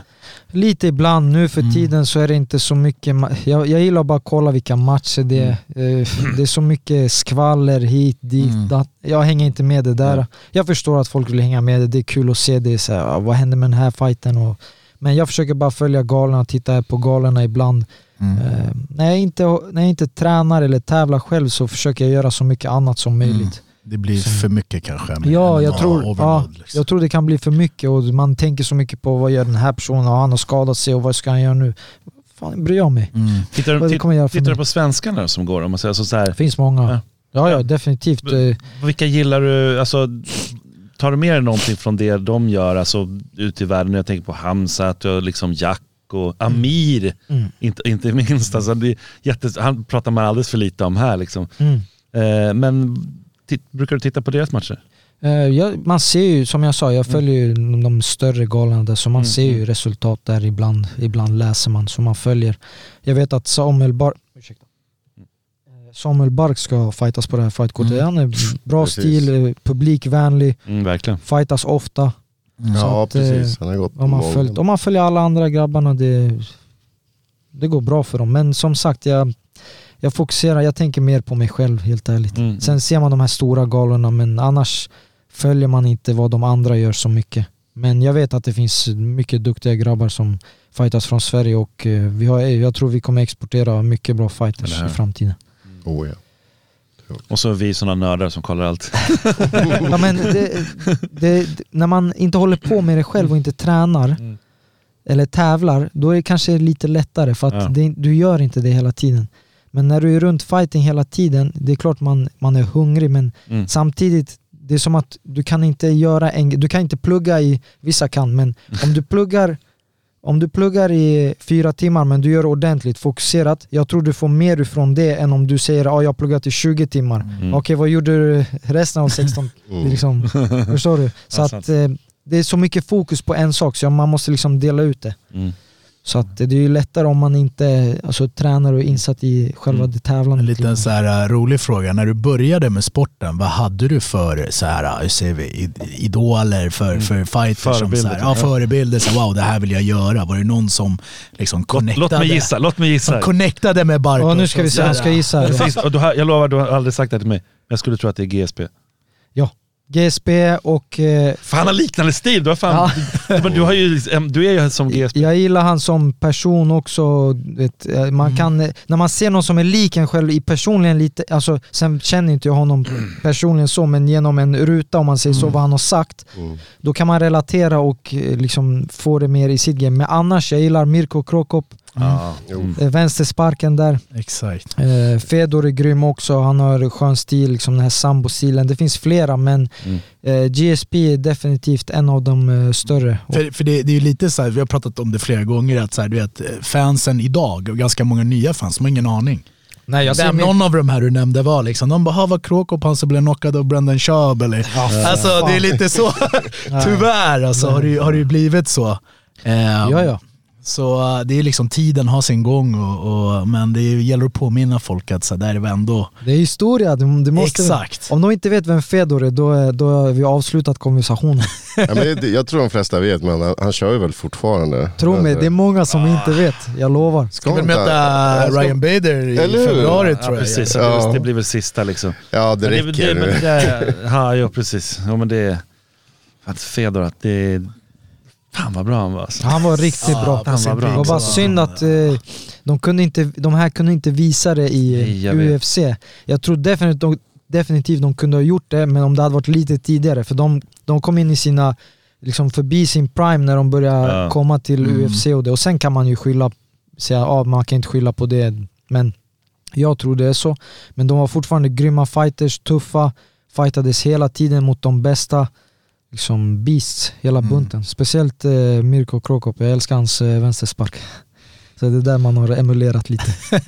Lite ibland, nu för Mm. tiden så är det inte så mycket, jag, jag gillar bara att kolla vilka matcher det är. Eh, Det är så mycket skvaller hit, dit, Mm. Jag hänger inte med det där. Jag förstår att folk vill hänga med det, det är kul att se det, så här, ah, vad händer med den här fighten? Och, men jag försöker bara följa galorna, titta på galorna ibland. Mm. Eh, när, jag inte, när jag inte tränar eller tävlar själv så försöker jag göra så mycket annat som Mm. möjligt. Det blir för mycket kanske. med Ja, jag tror, ja, liksom. jag tror det kan bli för mycket och man tänker så mycket på vad gör den här personen, ja, han har skadat sig och vad ska han göra nu? Fan, bryr jag mig. Mm. Tittar, Vad kommer jag tittar du på svenskarna som går? Om man säger så, så här, Det finns många. Ja. Ja, ja, definitivt. Vilka gillar du? Alltså, tar du med dig någonting från det de gör alltså, ute i världen? Jag tänker på Hamzat och liksom Jack och Amir, Mm. inte, inte minst. Alltså, det är jättes, han pratar man alldeles för lite om här. Liksom. Mm. Eh, men brukar du titta på deras matcher? Eh, jag, man ser ju, som jag sa, jag följer ju de, de större galorna där, så man Mm, ser ju resultat där ibland. Ibland läser man, så man följer. Jag vet att Samuel Bark, ursäkta. Eh, Samuel Bark ska fightas på det här fightkortet. Mm. Han är bra Precis. stil, eh, publikvänlig, Mm, verkligen. fightas ofta. Ja att, precis, han har gått Om man, följt, om man följer alla andra grabbarna, det, det går bra för dem. Men som sagt, jag, jag fokuserar, jag tänker mer på mig själv helt ärligt. Mm. Sen ser man de här stora galorna men annars följer man inte vad de andra gör så mycket. Men jag vet att det finns mycket duktiga grabbar som fightas från Sverige och eh, vi har, jag tror vi kommer exportera mycket bra fighters i framtiden. Oh, ja. Och så vi sådana nördar som kollar allt. Ja, men det, det, när man inte håller på med det själv och inte tränar Mm. eller tävlar, då är det kanske lite lättare för att Ja. det, du gör inte det hela tiden. Men när du är runt fighting hela tiden, det är klart man, man är hungrig men Mm. samtidigt, det är som att du kan inte göra en, du kan inte plugga i, vissa kan, men om du pluggar om du pluggar i fyra timmar men du gör ordentligt fokuserat, jag tror du får mer ifrån det än om du säger att ah, jag har pluggat i 20 timmar. Mm. Okej, vad gjorde du resten av 16? Mm. liksom, förstår du? Så att eh, det är så mycket fokus på en sak så man måste liksom dela ut det. Mm. Så att det är ju lättare om man inte alltså, tränar och är insatt i själva Mm. det tävlandet. En liten så här, äh, rolig fråga. När du började med sporten, vad hade du för så här, hur säger vi, id- idoler, för, för fighters? Som, så Förebilder, här, ja, förebilder. Så, wow, det här vill jag göra. Var det någon som liksom Låt, connectade, låt mig gissa, låt mig gissa. connectade med Bartos? Ja, nu ska vi se, jag ska gissa. jag lovar, du har aldrig sagt det till mig. Jag skulle tro att det är GSP. GSP och eh, Fan, han har liknande stil! Du, har fan, men du, har ju, du är ju som GSP. jag gillar han som person också. Vet, eh, man Mm. kan, eh, när man ser någon som är lik en själv i personligen lite, alltså, sen känner inte jag honom personligen så, men genom en ruta om man säger så, Mm. vad han har sagt, Mm. då kan man relatera och eh, liksom få det mer i sitt game. Men annars, jag gillar Mirko Krokop, Ja. Jo. Mm. eh, vänstersparken där. Exakt. Eh, Fedor är grym också, han har skön stil, liksom den här sambo-stilen. Det finns flera men Mm. eh, GSP är definitivt en av de eh, större. För, för det, det är ju lite så här, vi har pratat om det flera gånger, att så här, du vet, fansen idag, och ganska många nya fans, de har ingen aning. Nej, jag Vem någon av de här du nämnde var liksom, de bara, "Ha, var Krokop han som blev knockad av Brendan Schaub eller? alltså fan. det är lite så, tyvärr alltså, har, det, har det ju blivit så. Ehm, Ja, ja. Så uh, det är liksom tiden har sin gång, och, och, men det gäller att påminna folk att så där är vi ändå... Det är historia, du, du måste... Exakt. Om de inte vet vem Fedor är, då, är- då har vi avslutat konversationen. Ja, men det, jag tror de flesta vet, men han, han kör ju väl fortfarande. Tro mig, det är många som inte vet. Jag lovar. ska Ska inte- möta ska- Ryan Bader i Eller februari Ja, tror jag. precis. Så Ja. Det, blir, det blir väl sista liksom. Ja, det Men räcker. Det, men det, där- ja, ja, precis. Ja, men det är... Att Fedor, att det är... Fan vad bra han var alltså. Han var riktigt Ja, bra. på Han sin var bra. Det var bara synd att eh, de, kunde inte, de här kunde inte visa det i Nej, jag vet. UFC. Jag tror definitivt de, definitivt de kunde ha gjort det, men om det hade varit lite tidigare. För de, de kom in i sina, liksom förbi sin prime när de började Ja. komma till Mm. UFC och det. Och sen kan man ju skylla, säga ja, man kan inte skylla på det. Men jag tror det är så. Men de var fortfarande grymma fighters, tuffa, fightades hela tiden mot de bästa liksom beasts, hela Mm. bunten. Speciellt eh, Mirko Krokop, jag älskar hans eh, vänsterspark. Så det är där man har emulerat lite.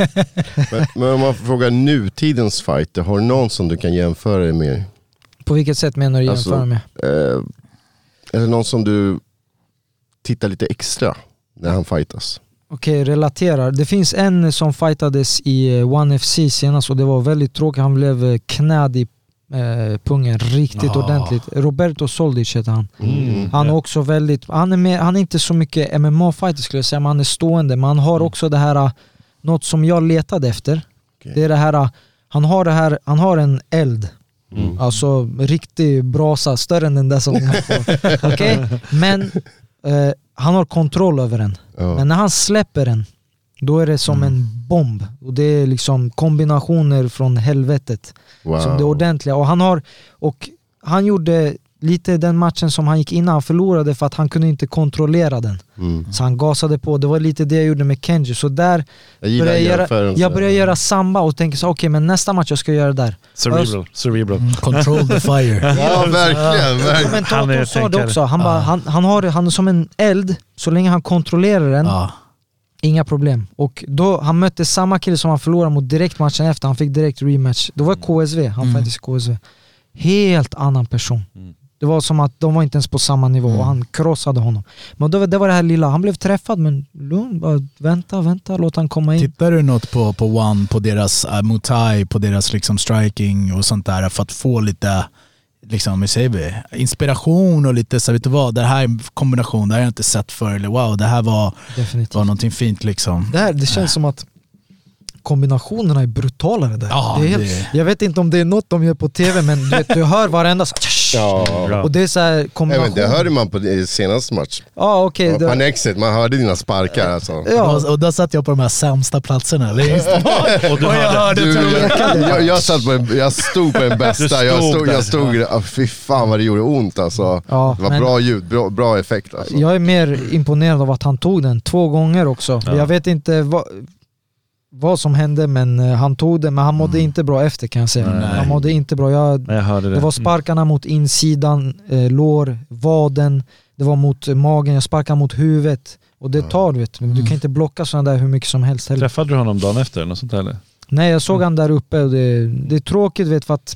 Men, men om man frågar nutidens fighter, har du någon som du kan jämföra dig med? På vilket sätt menar du Alltså, jämföra med? Eh, eller någon som du tittar lite extra när han fightas? Okej, relaterar. Det finns en som fightades i eh, One FC senast och det var väldigt tråkigt. Han blev eh, knäd i eh, pungen riktigt Ah. ordentligt. Roberto Soldic heter han. Mm. Han är också väldigt, han är, mer, han är inte så mycket MMA-fighter skulle jag säga, men han är stående. Men han har Mm. också det här, uh, något som jag letade efter. Okej. Det är det här, uh, han har det här, han har en eld. Mm. Alltså riktig brasa, större än den där som har på. Okej? Men eh, han har kontroll över den. Ja. Men när han släpper den, då är det som en bomb. Och det är liksom kombinationer från helvetet. Wow. Som det ordentliga. Och han har, och han gjorde lite den matchen som han gick innan, han förlorade för att han kunde inte kontrollera den. Mm. Så han gasade på, det var lite det jag gjorde med Kenji. Så där Jag började jag göra, jag började göra samba och tänker så okej men nästa match jag ska göra där. Cerebral. Cerebral. Mm, control the fire. Ja, verkligen. verkligen. Han är sa det också, han, bara, han, han, har, han är som en eld, så länge han kontrollerar den Ja. Inga problem. Och då, han mötte samma kille som han förlorade mot direkt matchen efter, han fick direkt rematch. Då var det KSV, han Mm. fightades i KSV. Helt annan person. Mm. Det var som att de var inte ens på samma nivå Mm. och han krossade honom. Men det var, det var det här lilla, han blev träffad men lugn, bara vänta, vänta, låt han komma in. Tittar du något på, på One, på deras uh, Muay, på deras liksom striking och sånt där för att få lite liksom, säger vi, inspiration och lite så vet du vad, det här är en kombination, det här har jag inte sett förr eller wow, det här var, Definitivt. var någonting fint liksom. Det, här, det känns som att kombinationerna är brutalare där. Ja, det är helt, det- Jag vet inte om det är något de gör på tv men du, vet, du hör varenda så, Ja. Och det är så här kombination. men det hörde man på senaste match. Ja okej. På det- Annexet, man hörde dina sparkar alltså. ja. Och, och då satt jag på de här sämsta platserna längst bak. Och du jag hörde- Du, jag, jag, satt på en, jag stod på den bästa, Du jag stod stod, där. jag stod, ja. fy fan vad det gjorde ont alltså. Ja, det var men- bra ljud, bra, bra effekt alltså. Jag är mer imponerad av att han tog den två gånger också. Ja. Jag vet inte vad, vad som hände men eh, han tog den, men han mådde inte bra efter kan jag säga. Nej. Han mådde inte bra. Jag, jag hörde det. det var sparkarna mot insidan, eh, lår, vaden, det var mot eh, magen, jag sparkade mot huvudet. Och det tar du vet, du kan inte blocka sådana där hur mycket som helst Mm. heller. Träffade du honom dagen efter? Något sånt där, eller? Nej jag såg han där uppe och det, det är tråkigt vet för att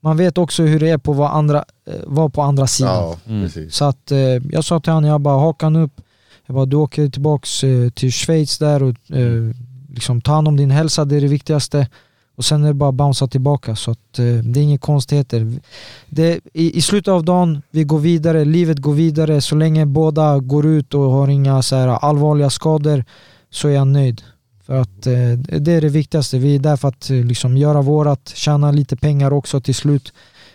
man vet också hur det är på vad andra, eh, vara på andra sidan. Ja, Mm. Så att eh, jag sa till honom, jag bara hakan upp. Jag bara du åker tillbaks eh, till Schweiz där och eh, liksom ta hand om din hälsa, det är det viktigaste. Och sen är det bara att bouncea tillbaka så att eh, det är inga konstigheter. Det, i, I slutet av dagen, vi går vidare, livet går vidare. Så länge båda går ut och har inga så här, allvarliga skador så är jag nöjd. För att eh, det är det viktigaste. Vi är där för att eh, liksom, göra vårat, tjäna lite pengar också till slut.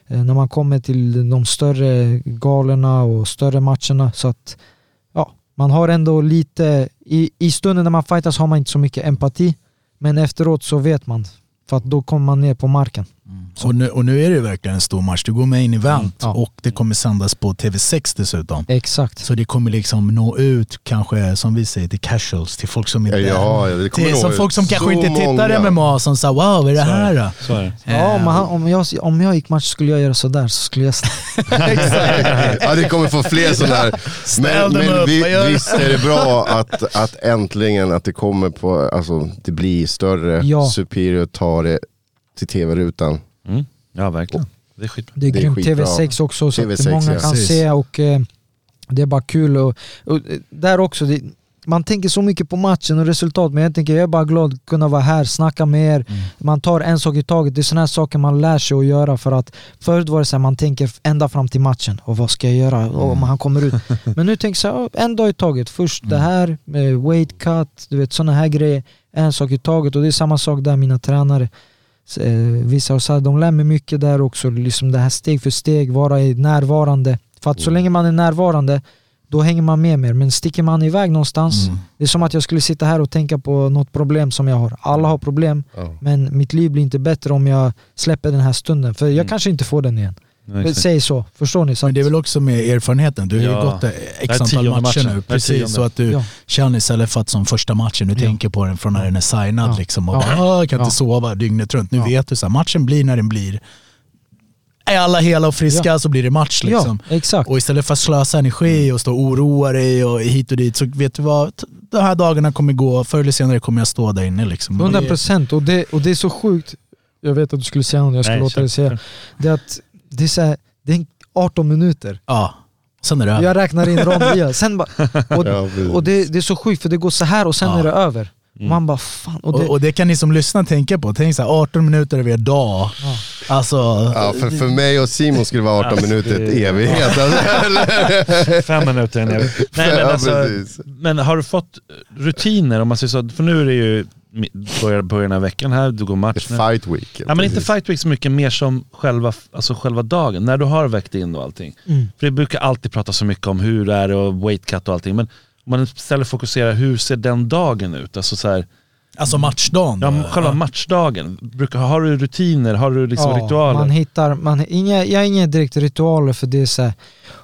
Eh, när man kommer till de större galorna och större matcherna. Så att man har ändå lite, i, i stunden när man fightas har man inte så mycket empati. Men efteråt så vet man. För att då kommer man ner på marken. Och nu, och nu är det verkligen en stor match. Du går med in event Mm, ja. och det kommer sändas på TV6 dessutom. Exakt. Så det kommer liksom nå ut kanske, som vi säger, till casuals, till folk som inte... Ja, ja, till, som folk som kanske inte tittar många. MMA som sa wow, vad är det Så är här då? Så är det. Ja, Eh, han, om, jag, om jag gick match skulle jag göra sådär så skulle jag... ja, det kommer få fler sådana här. Men, men upp, vi, visst är det bra att, att äntligen att det kommer på, alltså det blir större. Ja. Superior tar det till tv-rutan. Mm. Ja, verkligen. Det är skitbra. Det är, grymt. skitbra. TV6 också så att TV6, många ja. kan Precis. se och eh, det är bara kul. Och, och eh, där också, det, man tänker så mycket på matchen och resultat men jag tänker jag är bara glad att kunna vara här, snacka med er. Mm. Man tar en sak i taget. Det är sådana här saker man lär sig att göra för att förut var det så här, man tänker ända fram till matchen. Och vad ska jag göra? Och om han kommer ut. Men nu tänker jag en dag i taget. Först det här med weight cut, du vet sådana här grejer. En sak i taget och det är samma sak där mina tränare vissa har sagt, de lär mig mycket där också, liksom det här steg för steg, vara närvarande. För att så länge man är närvarande, då hänger man med mer. Men sticker man iväg någonstans, Mm. det är som att jag skulle sitta här och tänka på något problem som jag har. Alla har problem, Ja. men mitt liv blir inte bättre om jag släpper den här stunden. För jag Mm. kanske inte får den igen. Exakt. Säg så, förstår ni? Så Men det är väl också med erfarenheten. Du har ju Ja. gått x antal matcher nu. Precis, så att du Ja. känner istället för att som första matchen, du Ja. tänker på den från när den är signad Ja. liksom. Och Ja. bara, "Åh, jag kan inte Ja. sova dygnet runt. Nu Ja. vet du så här, matchen blir när den blir. Är alla hela och friska så blir det match liksom. Ja, exakt. Och istället för att slösa energi och stå och oroa dig och hit och dit så vet du vad, de här dagarna kommer gå, förr eller senare kommer jag stå där inne liksom. Och 100 det- procent och det, och det är så sjukt. Jag vet att du skulle säga något, jag ska Nej, låta dig säga. Det att det är, så här, det är 18 minuter. Ja, sen är det över. Jag räknar in rondvia. Sen bara, och, och det, det är så sjukt för det går så här och sen Ja. är det över. Mm. Man bara fan. Och Och, det, och det kan ni som lyssnar tänka på. Tänk så här, 18 minuter över en dag. Ja. Alltså, Ja, för, för mig och Simon skulle det vara 18 Alltså, minuter ett evighet. Fem minuter en evig. Nej, men, alltså, men har du fått rutiner om man säger så? För nu är det ju mi- början, av veckan här, du går match nu. fight week. Ja men inte fight week så mycket, mer som själva, alltså själva dagen, när du har väckt in och allting. mm. För det brukar alltid prata så mycket om hur det är och weight cut och allting. Men om man istället fokuserar, hur ser den dagen ut? Alltså så här, alltså matchdagen. ja, själva matchdagen, brukar, har du rutiner, har du liksom Ja, ritualer? Man hittar, man, inga, jag har inga direkt ritualer för det är så här,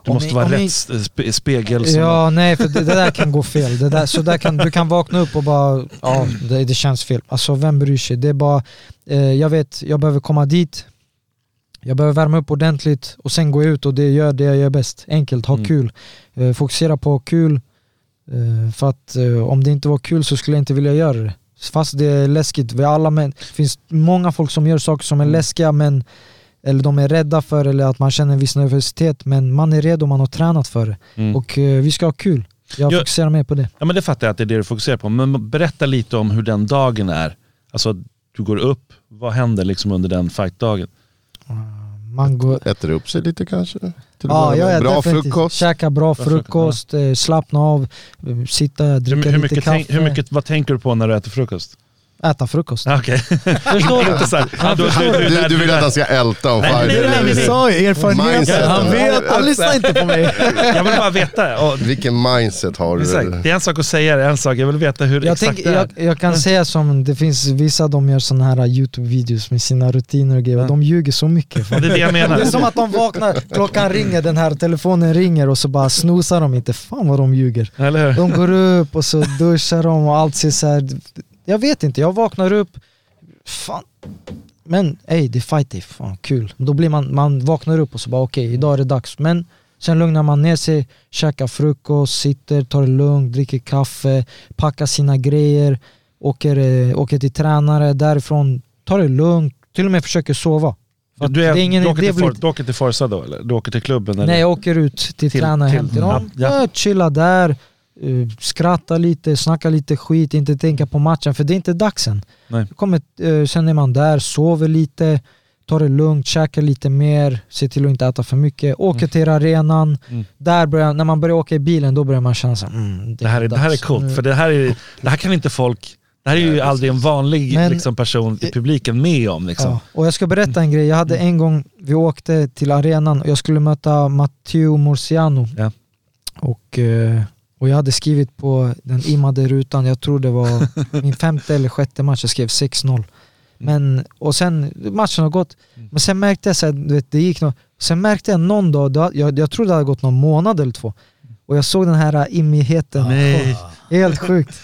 du måste jag- vara jag- rätt spe, spegel. Som, Ja, nej för det, det där kan gå fel. Det där, så där kan, du kan vakna upp och bara, ja det, det känns fel. Alltså vem bryr sig? Det är bara, eh, jag vet, jag behöver komma dit, jag behöver värma upp ordentligt och sen gå ut och det gör det jag gör bäst. Enkelt, ha Mm. kul. Eh, fokusera på kul, Eh, För att eh, om det inte var kul så skulle jag inte vilja göra det. Fast det är läskigt, vi alla män, det finns många folk som gör saker som är läskiga men eller de är rädda för eller att man känner en viss nervositet men man är redo, man har tränat för det. Mm. Och eh, vi ska ha kul. Jag Ja. fokuserar mer på det. Ja men det fattar jag att det är det du fokuserar på. Men berätta lite om hur den dagen är. Alltså du går upp, vad händer liksom under den fightdagen? Man går, Äter upp sig lite kanske? Till att Ja, jag med. är Bra definitivt. frukost? Käka bra frukost, frukost, eh, slappna av, eh, sitta, Hur, dricka hur, lite mycket kaffe, tänk, hur mycket, vad tänker du på när du äter frukost? Äta frukost. Okej. Förstår du? Inte så här, ja, du, du, du, Du, du vill att han ska älta om Nej, nej, nej, nej, nej. sa ju erfarenheten. Mindset. Han vet. Han lyssnar inte på mig. Jag vill bara veta. Och, Vilken mindset har exakt, du? det är en sak att säga det, en sak. Jag vill veta hur Jag, exakt tänker, det är. jag, jag kan säga som, det finns vissa de gör såna här youtube-videos med sina rutiner och grejer, Ja. de ljuger så mycket. Ja, det är det jag menar. Det är som att de vaknar, klockan ringer, den här telefonen ringer och så bara snosar de inte, fan vad de ljuger. Eller hur? De går upp och så duschar de och allt ser så här. Jag vet inte, jag vaknar upp, fan. Men ey, det är fight day, fan kul. Då blir man, man vaknar upp och så bara okej, idag är det dags. Men sen lugnar man ner sig, käkar frukost, sitter, tar det lugnt, dricker kaffe, packar sina grejer, åker, eh, åker till tränare, därifrån, tar det lugnt, till och med försöker sova. Att Du, är, det är ingen du, åker idé till blir- du åker till Forza då eller? Du åker till klubben? Eller? Nej jag åker ut till, Till- tränare till- hem till dem, ja. ja. chilla där, uh, skratta lite, snacka lite skit, inte tänka på matchen för det är inte dags än. Nej. Kommer, uh, sen är man där, sover lite, tar det lugnt, käkar lite mer, ser till att inte äta för mycket, åker Mm. till arenan, Mm. där börjar, när man börjar åka i bilen då börjar man känna såhär, mm, Det här, är, det här är coolt, för det här, är, det här kan inte folk... Det här är ju aldrig en vanlig Men- liksom, person i publiken med om. Liksom. Ja, och jag ska berätta en grej, jag hade en gång, vi åkte till arenan och jag skulle möta Matteo Morciano. Ja. Och, eh, och jag hade skrivit på den immade rutan, jag tror det var min femte eller sjätte match, jag skrev 6-0. Men, och sen, matchen har gått, men sen märkte jag så här, du vet, det gick något, sen märkte jag någon dag, jag, jag tror det hade gått någon månad eller två, och jag såg den här immigheten. Nej. Helt sjukt.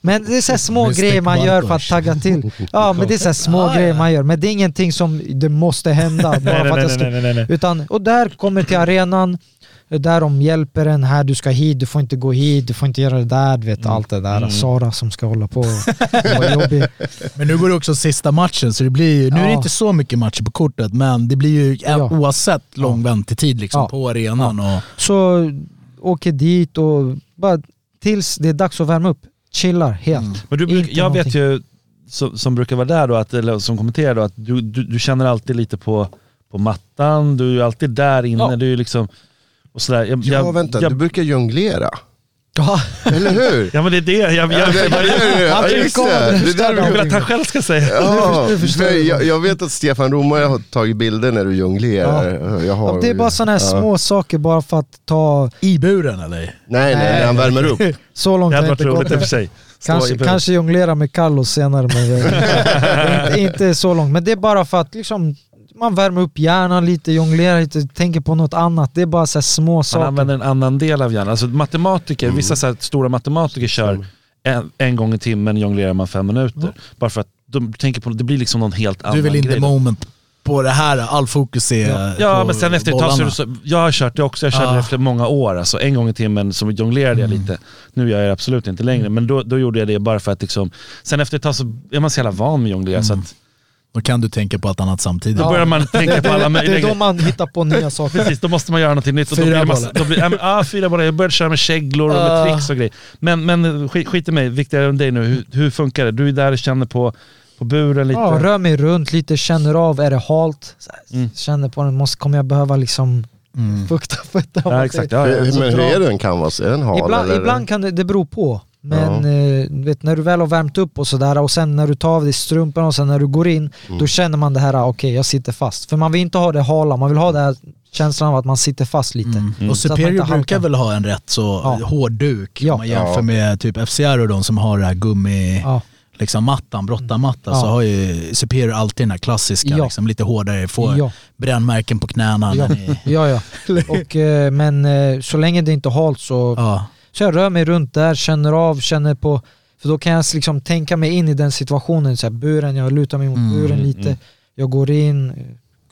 Men det är så små grejer man gör för att tagga till. Ja men det är så små Ah, grejer man gör, men det är ingenting som det måste hända bara för att jag ska... Utan, och där kommer till arenan, där de hjälper en, här du ska hit, du får inte gå hit, du får inte göra det där, du vet allt det där. Mm. Sara som ska hålla på. Men nu går det också sista matchen så det blir ju, nu är det Ja. inte så mycket matcher på kortet men det blir ju Ja. oavsett lång väntetid liksom Ja. på arenan. Och, Så åker dit och bara tills det är dags att värma upp, chillar helt. Men du, bruk- jag vet någonting. ju, som, som brukar vara där då, att, eller som kommenterar då, att du, du, du känner alltid lite på, på mattan, du är alltid där inne, Ja. du är liksom... Och sådär. Jag, Ja jag, vänta, jag, du brukar jonglera. Ja, Eller hur? Ja men det är det, jag, jag, Ja, jag, det, det, ja, Han kommer det. det där jag vill att han själv ska säga. Ja, Nu förstår för jag. vet att Stefan Romare har tagit bilder när du jonglerar. Har, Ja, det är bara sådana här ja. små saker bara för att ta I buren eller? Nej, nej, när han värmer upp. så långt Det har jag inte gått. för sig. Kanske, kanske jonglera med Carlos senare men inte, inte så långt. Men det är bara för att liksom, man värmer upp hjärnan lite, jonglerar lite, tänker på något annat. Det är bara så här små Man saker. använder en annan del av hjärnan. Alltså matematiker, Mm. vissa så här stora matematiker kör en, en gång i timmen jonglerar man fem minuter. Bara för att de tänker på, det blir liksom någon helt annan Du är väl in grej the moment på det här, all fokus är Ja på men sen efter ett tag så, jag har kört det också, jag körde Ja. det efter många år. Alltså, en gång i timmen så jonglerade jag lite. Nu gör jag det absolut inte längre, men då, då gjorde jag det bara för att liksom, sen efter ett tag så är man så jävla van med jonglera så att Då kan du tänka på allt annat samtidigt. då börjar man tänka på alla det är möjliga då man hittar på nya saker. Precis, då måste man göra någonting nytt. Då Fyra bollar. då blir, ja, ah, fyra bollar. Jag började köra med käglor och med Ah. tricks och grejer. Men, men skit, skit i mig, viktigare än dig nu. Hur, hur funkar det? Du är där och känner på, på buren lite. Ja, rör mig runt lite, känner av, är det halt? Mm. Känner på den, måste, kommer jag behöva liksom Mm. fukta fötterna? ja, exakt. Ja, ja. Hur- Men hur är det en canvas? Är den hal Ibland, eller? ibland kan det, det bero på. Men Ja. eh, vet, när du väl har värmt upp och sådär och sen när du tar av dig strumporna och sen när du går in, Mm. då känner man det här, ah, okej jag sitter fast. För man vill inte ha det hala, man vill ha den här känslan av att man sitter fast lite. Mm. Och att man Superior brukar väl ha en rätt så Ja. hård duk Ja. om man jämför Ja. med typ FCR och de som har det här gummi, Ja. liksom mattan, brottarmatta, Ja. så har ju Superior alltid den här klassiska, Ja. liksom, lite hårdare, får Ja. brännmärken på knäna. Ja. när ni- Ja, ja. Och, eh, men eh, så länge det inte är halt så, ja. Så jag rör mig runt där, känner av, känner på för då kan jag liksom tänka mig in i den situationen, så här, buren, jag lutar mig mot Mm, buren mm, lite, mm. jag går in,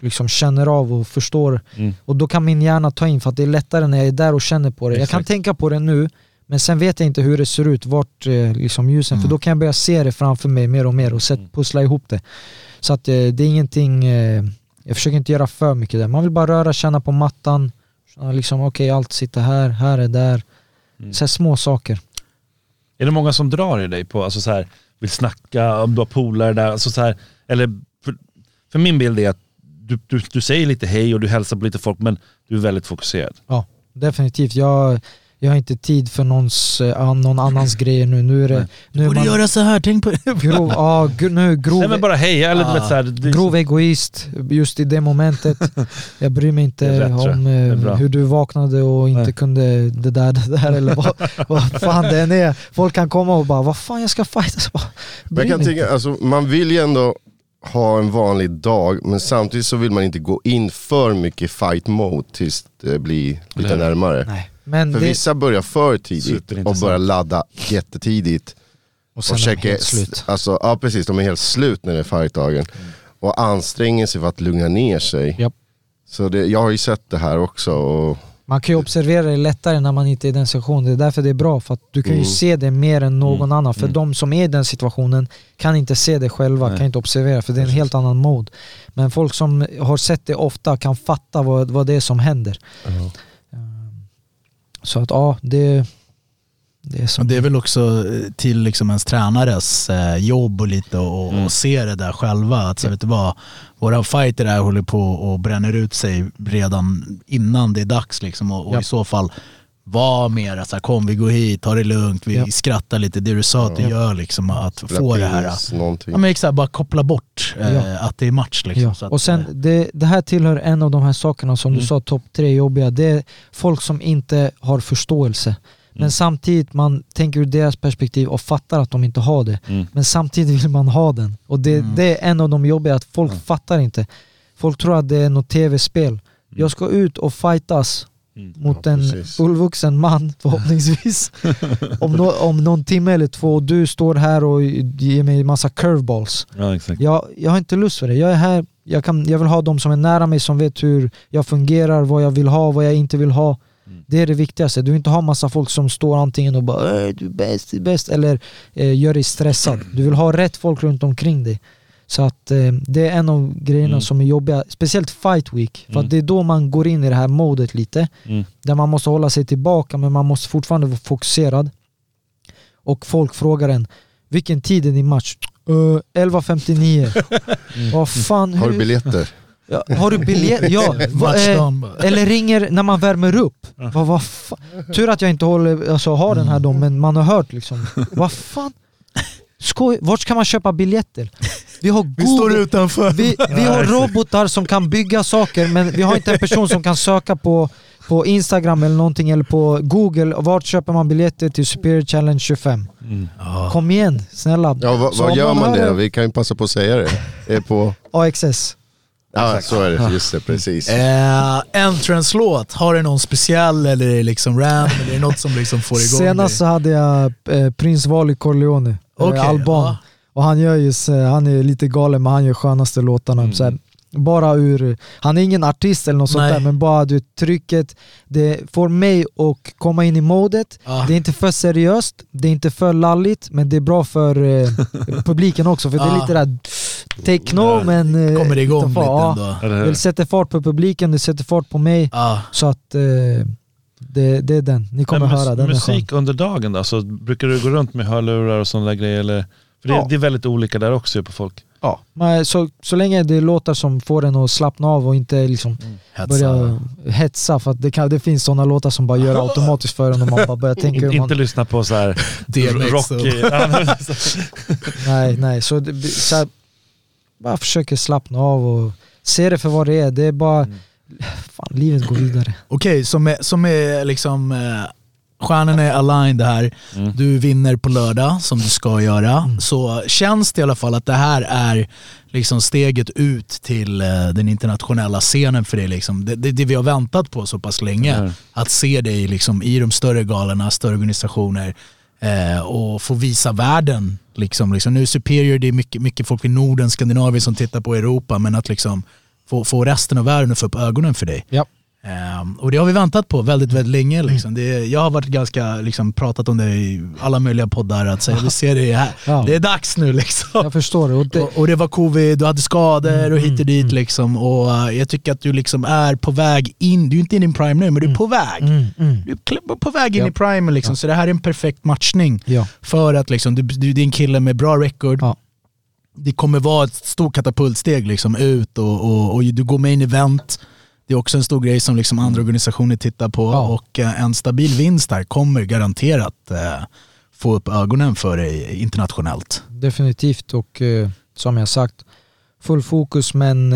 liksom känner av och förstår Mm. Och då kan min hjärna ta in för att det är lättare när jag är där och känner på det. Jag kan Exakt. tänka på det nu, Men sen vet jag inte hur det ser ut, vart eh, liksom ljusen, för då kan jag börja se det framför mig mer och mer och sätt, pussla ihop det. Så att eh, det är ingenting, eh, jag försöker inte göra för mycket där. Man vill bara röra, känna på mattan, liksom okej allt sitter här, här är där. Så här små saker. Är det många som drar i dig på, alltså så här, vill snacka, om du har polare där, alltså så här, eller för, för min bild är att du, du, du säger lite hej och du hälsar på lite folk men du är väldigt fokuserad. Ja, definitivt. Jag, jag har inte tid för någons, eh, någon annans grejer nu. Nu är det... Nu är Borde man göra så här, tänk på det. grov, ja, nu grov, Nej men bara hej, eller du vet så här, det, grov egoist just i det momentet. Jag bryr mig inte rätt, om eh, hur du vaknade och inte Nej. kunde det där, det där eller vad, vad fan det än är. Folk kan komma och bara vad fan jag ska fighta. Så bara, Men bryr jag kan tänka, alltså, man vill ju ändå ha en vanlig dag, men samtidigt så vill man inte gå in för mycket fight mode tills det blir lite hur? närmare. Nej. Men För det, vissa börjar för tidigt och börjar ladda jättetidigt. och sen och är de helt slut. Alltså, ja precis, de är helt slut när det är fightdagen. Och anstränger sig för att lugna ner sig. Japp. Så det, jag har ju sett det här också. Och, Man kan ju observera det lättare när man inte är i den situationen. Det är därför det är bra, för att du kan ju Mm. se det mer än någon annan. För Mm. de som är i den situationen kan inte se det själva, Nej. kan inte observera, för det är en helt annan mode. Men folk som har sett det ofta kan fatta vad, vad det är som händer. Ehm, Så att ja, det, det är så. Det är väl också eh, till liksom ens tränares eh, jobb och lite och, Mm. och se det där själva. Att, så vet du vad, våra fighter där håller på och bränner ut sig redan innan det är dags. Liksom, och, och Ja. i så fall var mer så här, kom vi går hit, ta det lugnt, vi Ja. skrattar lite. Det du sa att du gör, liksom, att få det här. Någonting. Ja, men exakt, bara koppla bort eh, Ja. att det är match. Liksom, Ja. så att, Och sen, eh, det, det här tillhör en av de här sakerna som du sa, topp tre jobbiga. Det är folk som inte har förståelse. Men samtidigt, man tänker ur deras perspektiv och fattar att de inte har det. Mm. Men samtidigt vill man ha den. Och det, det är en av de jobbiga, att folk fattar inte. Folk tror att det är något tv-spel. Jag ska ut och fightas Mm. mot Ja, en fullvuxen man förhoppningsvis. om, no, om någon timme eller två och du står här och ger mig massa curveballs. Ja exakt. Jag, jag har inte lust för det. Jag är här, jag, kan, jag vill ha de som är nära mig som vet hur jag fungerar, vad jag vill ha, vad jag inte vill ha. Mm. Det är det viktigaste. Du vill inte ha massa folk som står antingen och bara "Äh, du är bäst, du är bäst eller eh, gör dig stressad. Du vill ha rätt folk runt omkring dig. Så att eh, det är en av grejerna Mm. som är jobbiga, speciellt fight week. För Mm. att det är då man går in i det här modet lite. Mm. Där man måste hålla sig tillbaka men man måste fortfarande vara fokuserad. Och folk frågar en, vilken tid är din match? Uh, 11.59. Vad fan, Har du biljetter? ja, har du biljett? Ja. Va, eh, eller ringer när man värmer upp. Vad fan? Tur att jag inte håller, alltså, har den här då, men man har hört liksom. Vad fan? Skoj, vart kan man köpa biljetter? Vi har Vi står utanför. vi, vi har robotar som kan bygga saker men vi har inte en person som kan söka på, på Instagram eller någonting eller på Google. Vart köper man biljetter till Superior Challenge 25? Ja. Kom igen, snälla. Ja, vad, gör man det? Vi kan ju passa på att säga det. Det är på... AXS. Ja, så är det. Just det, precis. Eh, Entrance-låt, har du någon speciell eller är det liksom random? Eller är det något som liksom får igång Senast dig? så hade jag eh, Prins Wally Corleone, Okej, eh, alban. ja. Och han gör ju, så- han är lite galen men han gör skönaste låtarna. Så här, bara ur, han är ingen artist eller något sånt Nej. där men bara du, trycket, det får mig att komma in i modet. Ja. Det är inte för seriöst, det är inte för lalligt men det är bra för eh, publiken också för det är lite där take no men... eh, Kommer det igång lite ändå? Det sätter fart på publiken, det sätter fart på mig. Ja. Så att eh, det, det är den, ni kommer Men höra, den musik under dagen då? Så brukar du gå runt med hörlurar och sådana där grejer? Eller? För det, Ja. det är väldigt olika där också på folk. Ja, men så, så länge det är låtar som får en att slappna av och inte liksom Hetsa. börja hetsa för att det, kan, det finns sådana låtar som bara gör automatiskt för en och man bara börjar tänka In, man... inte lyssna på så här rock... Nej, nej. Så, det, så här, bara försöker slappna av och se det för vad det är. Det är bara... Fan, livet går vidare. Okej, som är, som är liksom, eh, stjärnorna är aligned här. Mm. Du vinner på lördag som du ska göra. Så känns det i alla fall att det här är liksom steget ut till eh, den internationella scenen för dig. Liksom. Det, det, det vi har väntat på så pass länge. Mm. Att se dig liksom, i de större galorna, större organisationer eh, och få visa världen. Liksom, liksom. Nu är Superior, det är mycket, mycket folk i Norden, Skandinavien som tittar på Europa men att liksom få, få resten av världen att få upp ögonen för dig. Ja. Ehm, och det har vi väntat på väldigt, väldigt länge. Liksom. Det, jag har varit ganska, liksom, pratat om det i alla möjliga poddar, att säga, vi ser det här. Ja. Det är dags nu liksom. Jag förstår det. Och det Och, och det var covid, du hade skador och hit och dit mm. liksom. Och eh, jag tycker att du liksom är på väg in, du är inte in i prime nu, men du är på väg. mm, mm. Du är på väg in Ja. i primen liksom. Så det här är en perfekt matchning. Ja. För att liksom, du, du, är en kille med bra record. Ja. Det kommer vara ett stort katapultsteg liksom, ut och, och, och du går main event. Det är också en stor grej som liksom andra organisationer tittar på. Ja. Och eh, en stabil vinst där kommer garanterat eh, få upp ögonen för dig internationellt. Definitivt och eh, som jag sagt, full fokus men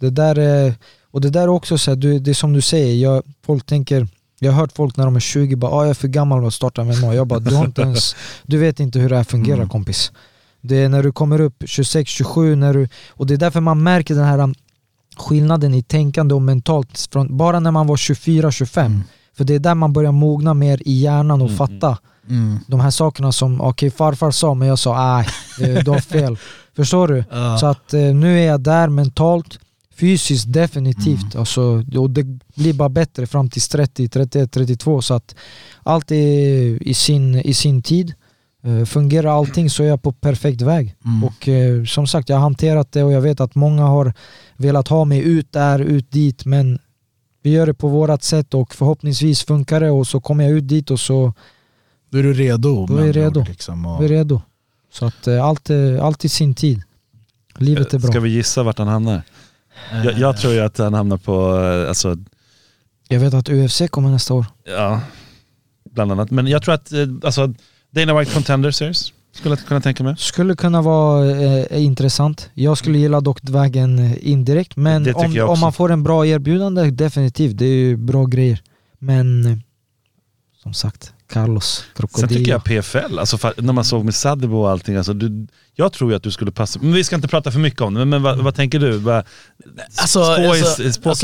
det där är, och det där är också så här, det är som du säger, jag, folk tänker, jag har hört folk när de är 20 bara ah, jag är för gammal att starta MMA. Jag bara du, har inte ens, du vet inte hur det här fungerar Mm. kompis. Det är när du kommer upp 26, 27, när du, och det är därför man märker den här skillnaden i tänkande och mentalt från, bara när man var 24, 25. Mm. För det är där man börjar mogna mer i hjärnan och Mm, fatta Mm. de här sakerna som okej farfar sa men jag sa nej, du har fel. Förstår du? Ja. Så att eh, nu är jag där mentalt, fysiskt definitivt. Mm. Alltså, och det blir bara bättre fram till 30, 31, 32 så att allt är i sin, i sin tid. Eh, fungerar allting så är jag på perfekt väg. Mm. Och eh, som sagt, jag har hanterat det och jag vet att många har velat ha mig ut där, ut dit men vi gör det på vårat sätt och förhoppningsvis funkar det och så kommer jag ut dit och så Då är du redo. Då är jag redo. Liksom, och, är redo. Så att eh, allt, är, allt i sin tid. Livet är bra. Ska vi gissa vart han hamnar? Jag, jag tror ju att han hamnar på, eh, alltså, Jag vet att UFC kommer nästa år. ja, bland annat. Men jag tror att, eh, alltså, Dana White Contender Series skulle jag kunna tänka mig. Skulle kunna vara eh, intressant. Jag skulle gilla dock vägen eh, indirekt. Men om, om man får en bra erbjudande, definitivt. Det är ju bra grejer. Men eh, som sagt, Carlos Sen Krokodil. tycker jag PFL, alltså när man såg med Sadebo och allting, alltså, du, jag tror ju att du skulle passa, men vi ska inte prata för mycket om det, men, men vad, vad tänker du? Vad, Alltså, spå alltså,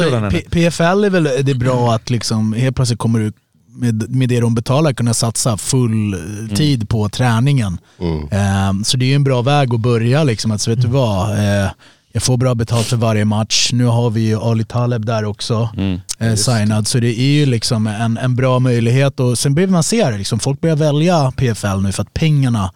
i alltså, PFL är väl det är bra att liksom, helt plötsligt kommer du med, med det de betalar kunna satsa full eh, tid på träningen. Mm. Ehm, så det är ju en bra väg att börja. Liksom, att, så vet du vad, eh, jag får bra betalt för varje match. Nu har vi ju Ali Taleb där också Mm. eh, signad. Så det är ju liksom en, en bra möjlighet. Och sen behöver man se det. Liksom, folk börjar välja PFL nu för att pengarna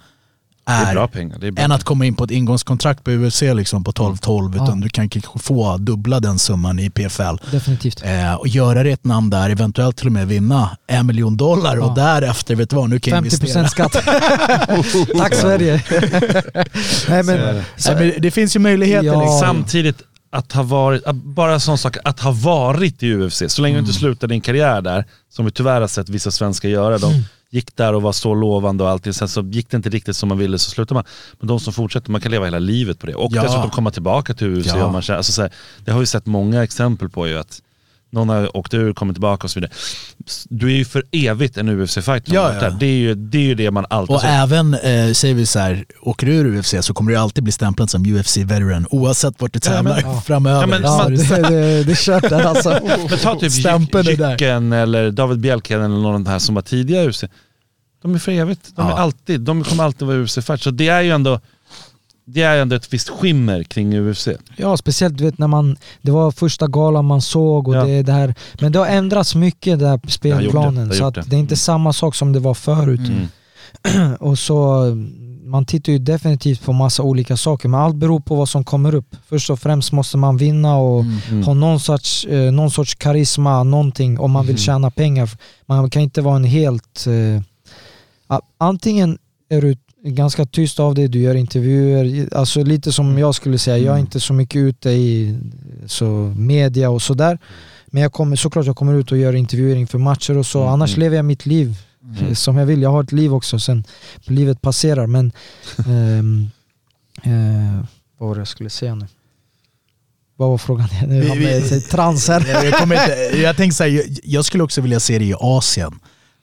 är är, bra pengar. Det är bra. än att komma in på ett ingångskontrakt på UFC liksom, på 12-12. Utan Ja. du kan kanske få dubbla den summan i PFL. Definitivt. Eh, och göra det ett namn där, eventuellt till och med vinna en miljon dollar och Ja. därefter, vet du vad, nu kan jag investera. 50% skatt. Tack Sverige. Nej, men, Nej, men det finns ju möjligheter. Ja. Liksom. Samtidigt, att ha varit, att- bara sån sak, att ha varit i UFC, så länge du Mm. inte slutar din karriär där, som vi tyvärr har sett vissa svenskar göra, de Mm. Gick där och var så lovande och allting, sen så gick det inte riktigt som man ville så slutar man. Men de som fortsätter, man kan leva hela livet på det. Och Ja. dessutom komma tillbaka till UFC. Ja. Man, känner- alltså så här, det har vi sett många exempel på ju, att någon har åkt ur, kommit tillbaka och så vidare. Du är ju för evigt en UFC-fighter. Ja, ja. Det, är ju, det är ju det man alltid... Och även, eh, säger vi så här, åker du ur UFC så kommer du alltid bli stämplad som UFC-veteran oavsett vart du tävlar ja. framöver. Ja, men- man- det, det, det är kört där alltså. Men ta typ Stämpeln. Jycken eller David Bjelken eller någon av de här som var tidiga UFC. De är för evigt. De, är alltid, de kommer alltid vara UFC-fighter. Så det är ju ändå det är ändå ett visst skimmer kring UFC. Ja, speciellt du vet när man, det var första galan man såg och Ja. det, det här, men det har ändrats mycket här det, spelplanen det så att det. det är inte samma sak som det var förut. Mm. Och så, man tittar ju definitivt på massa olika saker men allt beror på vad som kommer upp. Först och främst måste man vinna och Mm. ha någon sorts, eh, någon sorts karisma, någonting om man vill Mm. tjäna pengar. Man kan inte vara en helt... Eh, antingen är du ganska tyst av det, du gör intervjuer, alltså lite som jag skulle säga, jag är inte så mycket ute i så media och sådär. Men jag kommer, såklart jag kommer ut och gör intervjuer inför matcher och så, Mm, annars mm. lever jag mitt liv eh, som jag vill. Jag har ett liv också sen livet passerar men ehm, eh, vad var det jag skulle säga nu? Vad var frågan? Nu hamnar jag i trans här. jag, jag, inte, jag tänkte här, jag, jag skulle också vilja se det i Asien.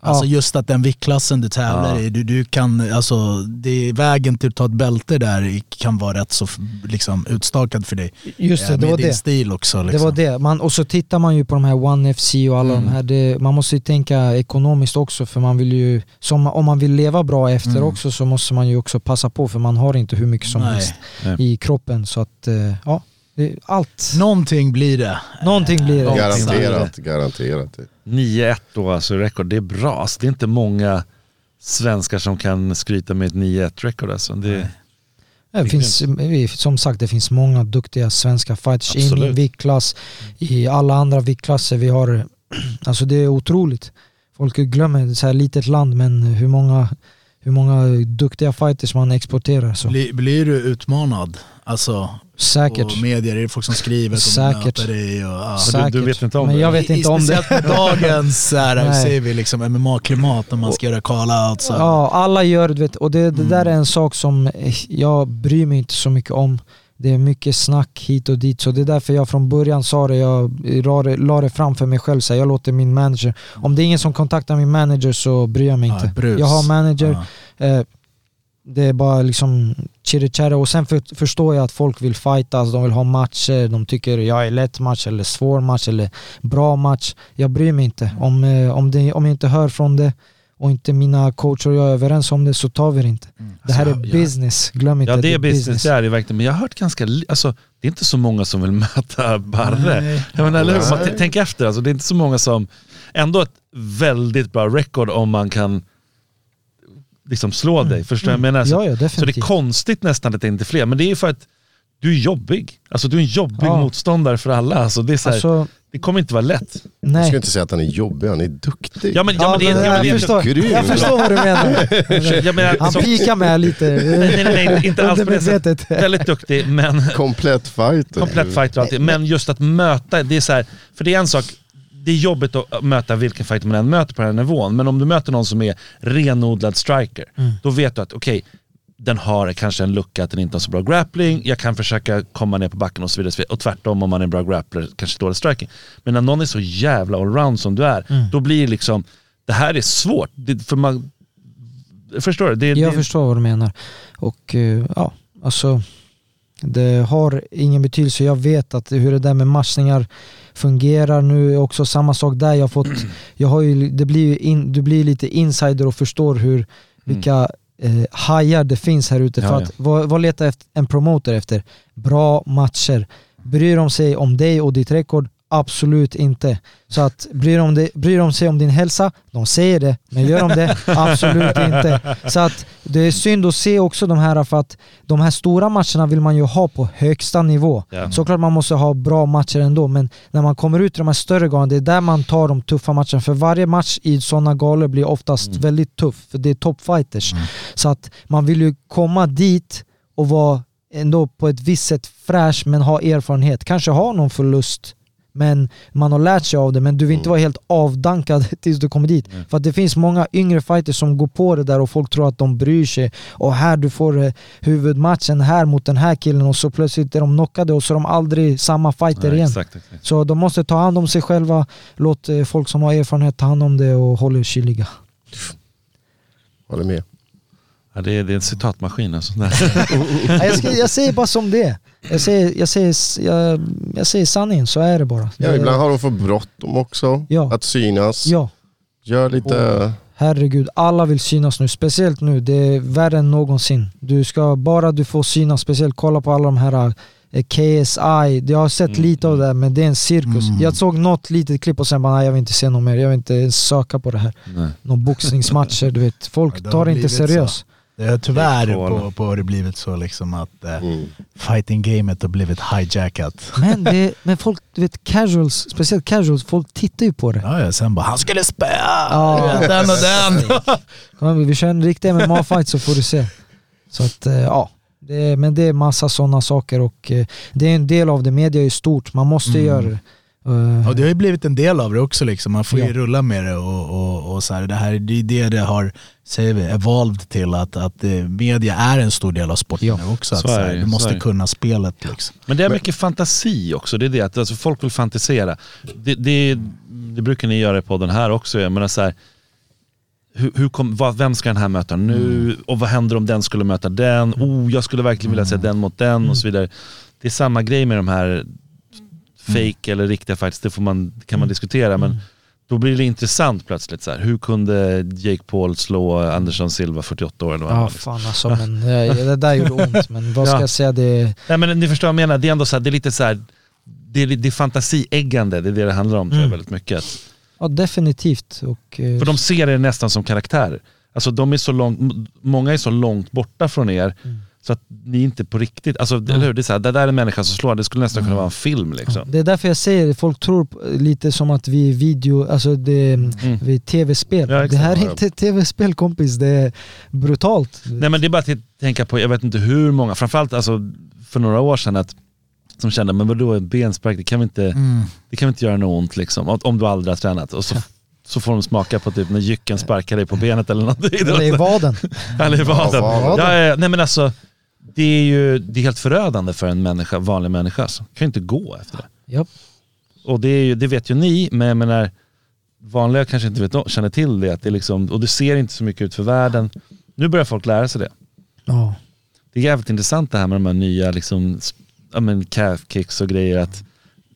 Alltså just att den viktklassen du tävlar Ja. i, du, du kan, alltså, det är vägen till att ta ett bälte där kan vara rätt så liksom, utstakad för dig. Just det, Eh, det med var din det. stil också. Det Liksom. var det. Man, och så tittar man ju på de här One FC och alla Mm. de här. Det, man måste ju tänka ekonomiskt också för man vill ju, som, om man vill leva bra efter Mm. också så måste man ju också passa på för man har inte hur mycket som Nej. helst Nej. i kroppen. Så att, eh, ja. Allt. Någonting blir det. Någonting blir det. Garanterat, garanterat. 9-1 då alltså rekord, det är bra. Alltså, det är inte många svenskar som kan skryta med ett 9-1 rekord alltså. Det, Det finns, vi- som sagt, det finns många duktiga svenska fighters in i Absolut. viktklass, i alla andra viktklasser vi har. Alltså det är otroligt. Folk glömmer, det är så här litet land, men hur många, hur många duktiga fighters man exporterar. Så. Blir, blir du utmanad? Alltså, Säkert. på medier? Är det folk som skriver att de Säkert. möter dig? Och, ja. Men du- du vet inte om men det? jag vet inte om det. Speciellt med dagens vi liksom MMA-klimat när man ska göra call-outs. och- Ja, alla gör det. Och det, det Mm. där är en sak som jag bryr mig inte så mycket om. Det är mycket snack hit och dit, så det är därför jag från början sa det, jag la det, framför mig själv, så här, jag låter min manager, om det är ingen som kontaktar min manager så bryr jag mig inte. brus. jag har manager, Ja. eh, det är bara liksom chitty och sen för, förstår jag att folk vill fightas, de vill ha matcher, de tycker jag är lätt match eller svår match eller bra match. Jag bryr mig inte. Om, eh, om, det, om jag inte hör från det och inte mina coacher och jag är överens om det så tar vi det inte. Det här är Alltså, ja. business, glöm inte ja att det är business, det är det verkligen. Men jag har hört ganska, alltså det är inte så många som vill möta Barre. Nej. Jag menar, eller hur? Man Nej. t- tänker efter, alltså, det är inte så många som, ändå ett väldigt bra record om man kan liksom slå dig. Förstår vad jag menar? Så, Mm. Ja, ja, så det är konstigt nästan att det inte är fler, men det är ju för att du är jobbig. Alltså du är en jobbig Ja. motståndare för alla. Alltså, det, är så här, Alltså, det kommer inte vara lätt. Jag nej. ska inte säga att han är jobbig, han är duktig. Ja men, ja, men det, ja, men jag, är- förstår, grym. jag förstår vad du menar. jag menar, Han pikar med lite. Nej, nej, nej, inte alls på det sättet. Väldigt duktig, men Komplett fighter. komplett fighter och allting. Men just att möta, det är så här, för det är en sak, det är jobbigt att möta vilken fighter man än möter på den här nivån, men om du möter någon som är renodlad striker, då vet du att okej, den har kanske en lucka att den inte har så bra grappling, jag kan försöka komma ner på backen och så vidare. och tvärtom om man är en bra grappler, kanske dålig striking. Men när någon är så jävla allround som du är, då blir det liksom, det här är svårt. Det, för man, förstår du? Det, Jag det, förstår vad du menar. Och eh, ja, alltså det har ingen betydelse. Jag vet att hur det där med matchningar fungerar nu är också samma sak där. Jag fått, jag har ju, det blir in, du blir lite insider och förstår hur, vilka eh, hajar det finns här ute. Ja, För ja. att vad, vad letar en promoter efter? Bra matcher. Bryr de sig om dig och ditt rekord? Absolut inte. Så att bryr de, det, bryr de sig om din hälsa? De säger det, men gör de det? Absolut inte. Så att det är synd att se också de här, för att de här stora matcherna vill man ju ha på högsta nivå. Ja. Såklart man måste ha bra matcher ändå, men när man kommer ut i de här större galorna, det är där man tar de tuffa matcherna. För varje match i sådana galor blir oftast Mm. väldigt tuff, för det är toppfighters. Så att man vill ju komma dit och vara ändå på ett visst sätt fräsch, men ha erfarenhet. Kanske ha någon förlust, men man har lärt sig av det. Men du vill inte vara helt avdankad tills du kommer dit. För att det finns många yngre fighters som går på det där och folk tror att de bryr sig. Och här du får eh, huvudmatchen här mot den här killen och så plötsligt är de knockade och så är de aldrig samma fighter Nej, igen. exakt, exakt. Så de måste ta hand om sig själva, låt eh, folk som har erfarenhet ta hand om det och håll er kyliga. Håller med. Ja, det, är, det är en citatmaskin alltså. Jag, ska, jag säger bara som det jag säger, jag, säger, jag, jag säger sanningen, så är det bara. Ja, ibland har de för bråttom också. Ja. Att synas. Ja, Gör lite... herregud. Alla vill synas nu, speciellt nu. Det är värre än någonsin. Du ska bara du får synas, speciellt kolla på alla de här eh, KSI. Jag har sett lite av det här, men det är en cirkus. Jag såg något litet klipp och sen bara, nej jag vill inte se något mer. Jag vill inte ens söka på det här. Nej. Någon boxningsmatcher, du vet. Folk Ja, tar det inte seriöst. Det har tyvärr Det på, på har det blivit så liksom att eh, Mm. fighting-gamet har blivit hijackat. Men, det, men folk, du vet casuals, speciellt casuals, folk tittar ju på det. Ja, ja, sen bara han skulle spöa Ja. den och den. Kom vi kör en riktig MMA-fight så får du se. Så att, eh, ja. Det men det är massa sådana saker och eh, det är en del av det. Media är stort, man måste Mm. göra det. Eh, Och det har ju blivit en del av det också liksom. Man får ju Ja. rulla med det och, och, och så här, det här det är det det har, säger vi, evolved till att, att eh, media är en stor del av sporten Ja, nu också. Att, så så är här, du måste kunna spelet liksom. Men det är mycket fantasi också, det är det att alltså, folk vill fantisera. Det, det, det brukar ni göra i podden här också, jag menar så här, hur, hur kom, vad, vem ska den här möta nu? Och vad händer om den skulle möta den? Oh, jag skulle verkligen vilja se den mot den och så vidare. Det är samma grej med de här fake eller riktiga fights, det får man, kan man diskutera men då blir det intressant plötsligt. Så här. Hur kunde Jake Paul slå Anderson Silva 48 år eller vad Ja fan alltså, men eh, det där gjorde ont. Men vad ska Ja. jag säga, det, Nej men ni förstår vad jag menar, det är ändå så här, det är lite så här, det är, det är fantasieggande, det är det det handlar om tror jag Mm. väldigt mycket. ja definitivt. Och, eh, För de ser er nästan som karaktärer. Alltså de är så långt, många är så långt borta från er Mm. Så att ni inte på riktigt, alltså eller hur? Det är så här, det där är en människa som slår, det skulle nästan kunna vara en film liksom. Det är därför jag säger, folk tror lite som att vi är video, alltså det, Mm. vi är tv-spel. Ja, det här är inte tv-spel kompis, det är brutalt. Nej men det är bara att tänka på, jag vet inte hur många, framförallt alltså för några år sedan att som kände, men vadå en benspark, det kan väl inte, Mm. det kan inte göra något ont liksom, om- du aldrig har tränat. Och så, så får de smaka på typ när jycken sparkar dig på benet eller någonting. Det är vaden. Eller i vaden. Ja, vaden. ja, nej men alltså, det är ju det är helt förödande för en människa, vanlig människa. Så. kan ju inte gå efter det. Japp. Och det, är ju, det vet ju ni, men jag menar, vanliga kanske inte vet, känner till det, att det är liksom, och det ser inte så mycket ut för världen. Nu börjar folk lära sig det. Ja. Det är jävligt intressant det här med de här nya liksom, ja, men calf kicks och grejer. Att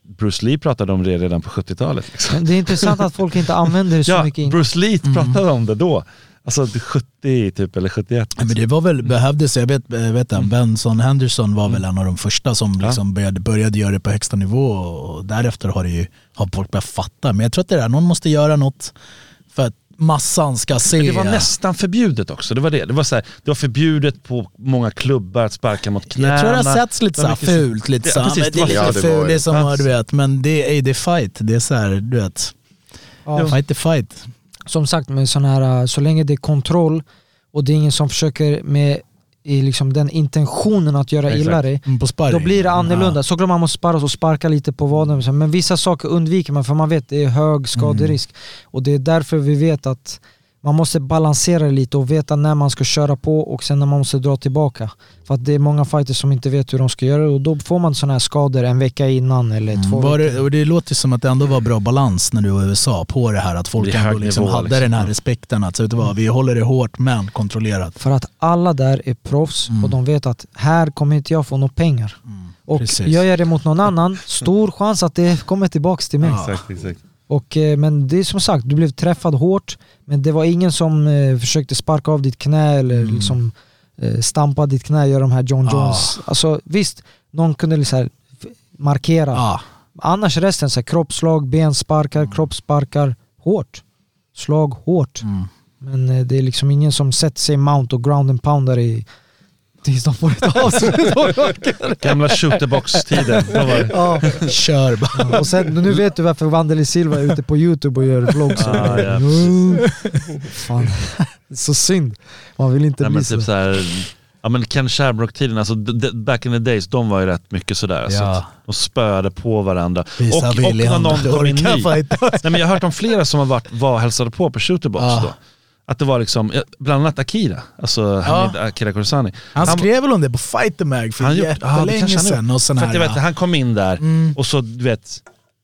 Bruce Lee pratade om det redan på 70-talet. Liksom. Det är intressant att folk inte använder det så Ja, mycket. Bruce Lee pratade om det då. Alltså 70 typ, eller 71. Ja, men det var väl, behövdes, jag vet, jag vet att Benson Henderson var väl en av de första som liksom började, började göra det på högsta nivå och därefter har, det ju, har folk börjat fatta. Men jag tror att det är någon måste göra något för att massan ska se. Men det var nästan förbjudet också. Det var det. Det var, så här, det var förbjudet på många klubbar att sparka mot knäna. jag tror det har setts lite såhär mycket- fult, lite Ja, så här, precis, det är lite Ja, det fult, det som Ja. du vet, men det är är fight. Det är så här, du vet, Ja. fight är fight. Som sagt, med sån här, så länge det är kontroll och det är ingen som försöker med i liksom den intentionen att göra Exakt. illa dig. Mm. Då blir det annorlunda. Ja. Såklart man måste sparra och sparka lite på vaden, men vissa saker undviker man för man vet det är hög skaderisk. Och det är därför vi vet att man måste balansera lite och veta när man ska köra på och sen när man måste dra tillbaka. För att det är många fighters som inte vet hur de ska göra och då får man sådana här skador en vecka innan eller två Mm. Var veckor. det, och det låter som att det ändå var bra balans när du var i USA på det här att folk ändå liksom nivå, hade liksom. den här Ja. respekten att så vet du vad, vi håller det hårt men kontrollerat. För att alla där är proffs Mm. och de vet att här kommer inte jag få några pengar. Och precis. gör jag det mot någon annan, stor chans att det kommer tillbaks till mig. Ja. Exakt, exakt. Och, eh, men det är som sagt, du blev träffad hårt men det var ingen som eh, försökte sparka av ditt knä eller Mm. liksom eh, stampa ditt knä, göra de här John Ja. Jones. Alltså visst, någon kunde här f- markera. Ja, Annars resten, så här, kroppsslag, bensparkar, kroppssparkar, hårt. Slag hårt. Mm. Men eh, det är liksom ingen som sätter sig i mount och ground and poundar i tills de får ett avslut. Gamla shooterbox-tiden. Ja. kör bara. Och sen, nu vet du varför Vandeli Silva är ute på youtube och gör vlogs. Ah, ja, Mm. Fan, så synd. Man vill inte Nej, bli så. typ så här, ja, men Ken Shamrock-tiden, alltså, back in the days, de var ju rätt mycket sådär. Alltså, Ja. att de spöade på varandra. Visa och, och när någon kom in ny. Nej, men jag har hört om flera som har varit, var hälsade på på Shooterbox Ja. då. Att det var liksom, bland annat Akira, alltså Hamid Akira Kursani. Han skrev väl om det på Fighter Mag för han jättelänge han sedan. Och sån För här, vet, han kom in där Mm. och så du vet,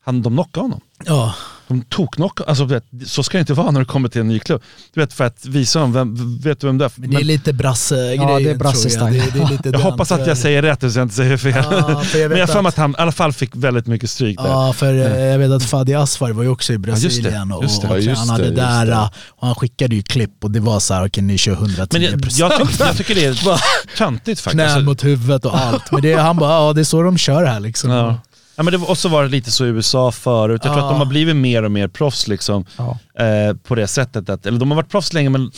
han, de knockade honom. ja, De toknockade, alltså vet, så ska det inte vara när du kommer till en ny klubb. Du vet för att visa dem, vem, vet du vem det är? men det är lite brasse-grejer Ja, det är tror jag. Det, det är lite jag hoppas att jag säger rätt så jag inte säger fel. Ja, för jag Men jag har att- att han i alla fall fick väldigt mycket stryk där. Ja, för eh, jag vet att Fadi Asfar var ju också i just det, Brasilien och, just det. och Ja, just han hade det, just där det. eh, och han skickade ju klipp och det var så här, okej ni kör 110 Men jag, jag, tycker, jag tycker det är töntigt faktiskt. Knän mot huvudet och allt. Men det, han bara, ja det är så de kör här liksom. Ja. Men det var, och så var det lite så i USA förut. Jag tror Ja. att de har blivit mer och mer proffs liksom, Ja. eh, på det sättet. Att, eller de har varit proffs länge men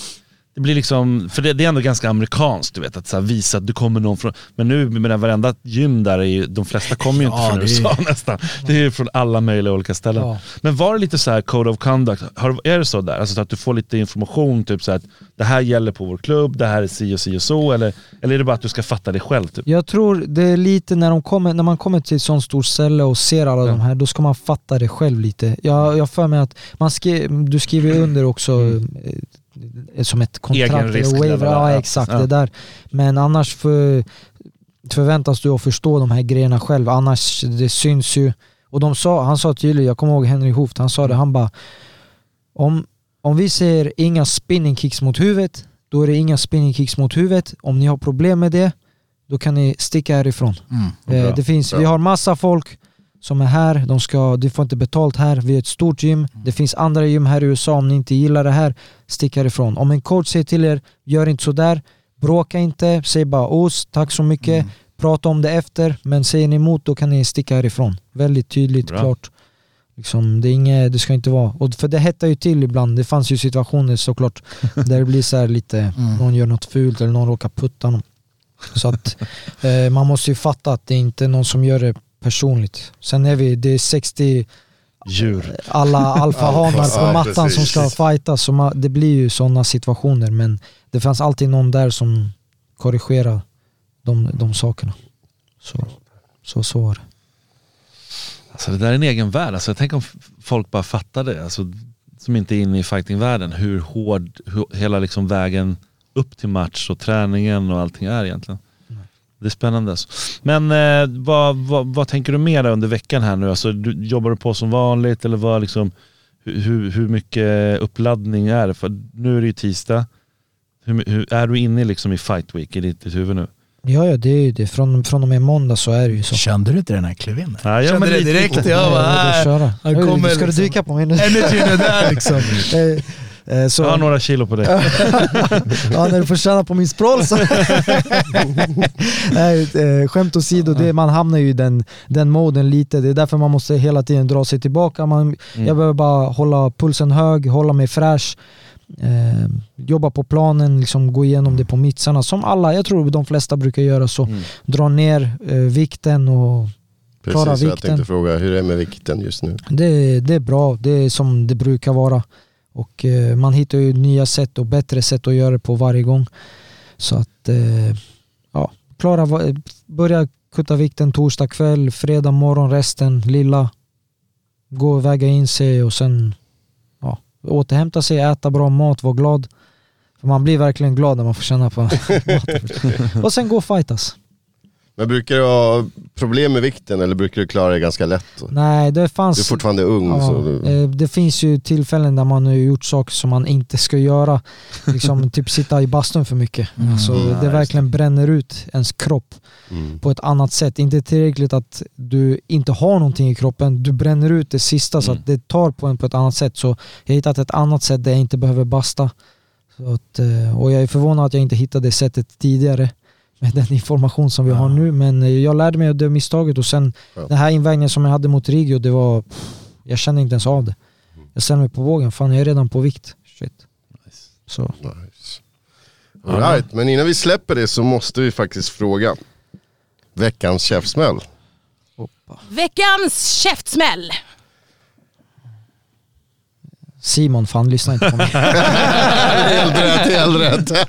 det blir liksom, för det, det är ändå ganska amerikanskt du vet, att så visa att du kommer någon från, men nu med varenda gym där är ju, de flesta kommer ju inte Ja, från det är- USA nästan. Det är ju från alla möjliga olika ställen. Ja. Men var det lite så här code of conduct, har, är det så där? Alltså att du får lite information, typ så här, att det här gäller på vår klubb, det här är si och si och så, eller, eller är det bara att du ska fatta det själv? Typ? Jag tror det är lite när, de kommer, när man kommer till ett sånt stort ställe och ser alla Ja. de här, då ska man fatta det själv lite. Jag jag för mig att man skri, du skriver under också eh, som ett kontrakt. Egen risk, eller waiver, ja, exakt Ja. det där. Men annars för, förväntas du att förstå de här grejerna själv, annars det syns ju. Och de sa, han sa tydligt, jag kommer ihåg Henry Hooft, han sa det, han bara om, om vi säger inga spinning kicks mot huvudet, då är det inga spinning kicks mot huvudet. Om ni har problem med det, då kan ni sticka härifrån. Mm. Eh, Bra. det finns, Bra. vi har massa folk som är här, de ska, du får inte betalt här, vi är ett stort gym. Det finns andra gym här i USA, om ni inte gillar det här, stick härifrån. Om en coach säger till er, gör inte sådär, bråka inte, säg bara os, tack så mycket, prata om det efter, men säger ni emot då kan ni sticka härifrån. Väldigt tydligt, Bra. klart. Liksom, det, är inget, det ska inte vara, och för det hettar ju till ibland, det fanns ju situationer såklart där det blir så här lite, någon gör något fult eller någon råkar putta någon. Så att eh, man måste ju fatta att det inte är någon som gör det personligt. Sen är vi, det är 60 Djur. alla alfahanar på Ja, mattan som precis. ska fightas, så ma- det blir ju sådana situationer men det fanns alltid någon där som korrigerar de, de sakerna. Så, så, så var det. Alltså det där är en egen värld. Alltså jag tänker om folk bara fattar det. Alltså, som inte är inne i fightingvärlden. Hur hård hur, hela liksom vägen upp till match och träningen och allting är egentligen. Det är spännande. Alltså. Men eh, vad, vad, vad tänker du mer under veckan här nu? Alltså, du, jobbar du på som vanligt eller vad liksom, hur- hur, mycket uppladdning är det? För nu är det ju tisdag. Hur, hur, är du inne liksom i fight week i ditt, ditt huvud nu? Ja, ja det är ju det. Från, från och med måndag så är det ju så. Kände du inte den här klev in? Ja, jag Kände det direkt. lite. Jag Ja, bara, äh, han Oj, kommer Ska du dyka på mig nu? Energin är där liksom. Eh, så, Jag har några kilo på dig. ja, när du får känna på min språl så... Nej, eh, skämt åsido, det, man hamnar ju i den, den moden lite. Det är därför man måste hela tiden dra sig tillbaka. Man, Mm. Jag behöver bara hålla pulsen hög, hålla mig fräsch. Eh, jobba på planen, liksom gå igenom det på mittsarna. Som alla, jag tror de flesta brukar göra så. Mm. Dra ner eh, vikten och klara Precis, jag vikten. tänkte fråga, hur är det med vikten just nu? det, det är bra, det är som det brukar vara. Och eh, man hittar ju nya sätt och bättre sätt att göra det på varje gång. Så att, eh, ja, klara, eh, börja kutta vikten torsdag kväll, fredag morgon resten, lilla. Gå och väga in sig och sen ja, återhämta sig, äta bra mat, vara glad. För man blir verkligen glad när man får känna på maten. Och sen gå och fightas. Men brukar du ha problem med vikten eller brukar du klara det ganska lätt? Nej, det fanns... Du är fortfarande ung Ja, så du... eh, det finns ju tillfällen där man har gjort saker som man inte ska göra. Liksom typ sitta i bastun för mycket. Mm. Alltså, det verkligen bränner ut ens kropp Mm. på ett annat sätt. Inte tillräckligt att du inte har någonting i kroppen, du bränner ut det sista så Mm. att det tar på en på ett annat sätt. Så jag har hittat ett annat sätt där jag inte behöver basta. Så att, eh, och jag är förvånad att jag inte hittade det sättet tidigare med den information som vi har nu. Men eh, jag lärde mig av det misstaget och sen Ja. den här invägningen som jag hade mot Rigio, det var... Pff, jag kände inte ens av det. Jag ställde mig på vågen, fan jag är redan på vikt. Shit. Så. Nice. All right, men innan vi släpper det så måste vi faktiskt fråga. Veckans käftsmäll. Veckans käftsmäll. Simon, fan lyssna inte på mig. Helt rätt, helt rätt.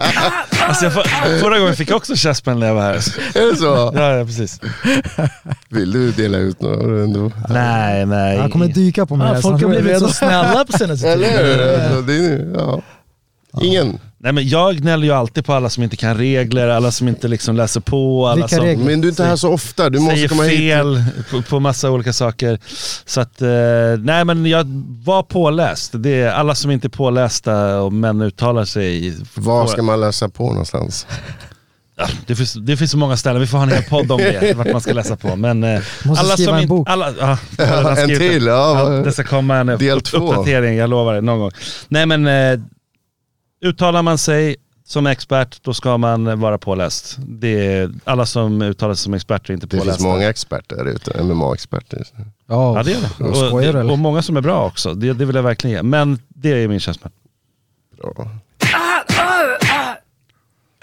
Alltså jag, får- förra gången fick jag också käftsmäll när jag var här. Är det så? Ja, ja precis. Vill du dela ut några ändå? Nej, nej. Han kommer dyka på mig. Ja, folk har blivit så snälla på senaste Eller tiden. hur? Det är, ja. Ingen. Nej men jag gnäller ju alltid på alla som inte kan regler, alla som inte liksom läser på, alla Vilka som regler? Men du är inte här så ofta, du måste säger komma hit. fel på, på massa olika saker. Så att, eh, nej men jag var påläst. Det är alla som inte är pålästa och män uttalar sig. Var ska man läsa på någonstans? Ja, det, finns, det finns så många ställen, vi får ha en hel podd om det, vart man ska läsa på. Men eh, Måste alla skriva som en inte... bok. Alla, ja, redan en till, det. ja. Ja, det ska komma en Del upp, två. uppdatering, jag lovar det, någon gång. Nej men, eh, uttalar man sig som expert, då ska man vara påläst. Det är, alla som uttalar sig som experter är inte Det pålästa. finns många experter där ute, MMA-experter. Ja det är det. Och skojar det, och många som är bra också, det, det vill jag verkligen ge. Men det är min käftsmäll. Bra.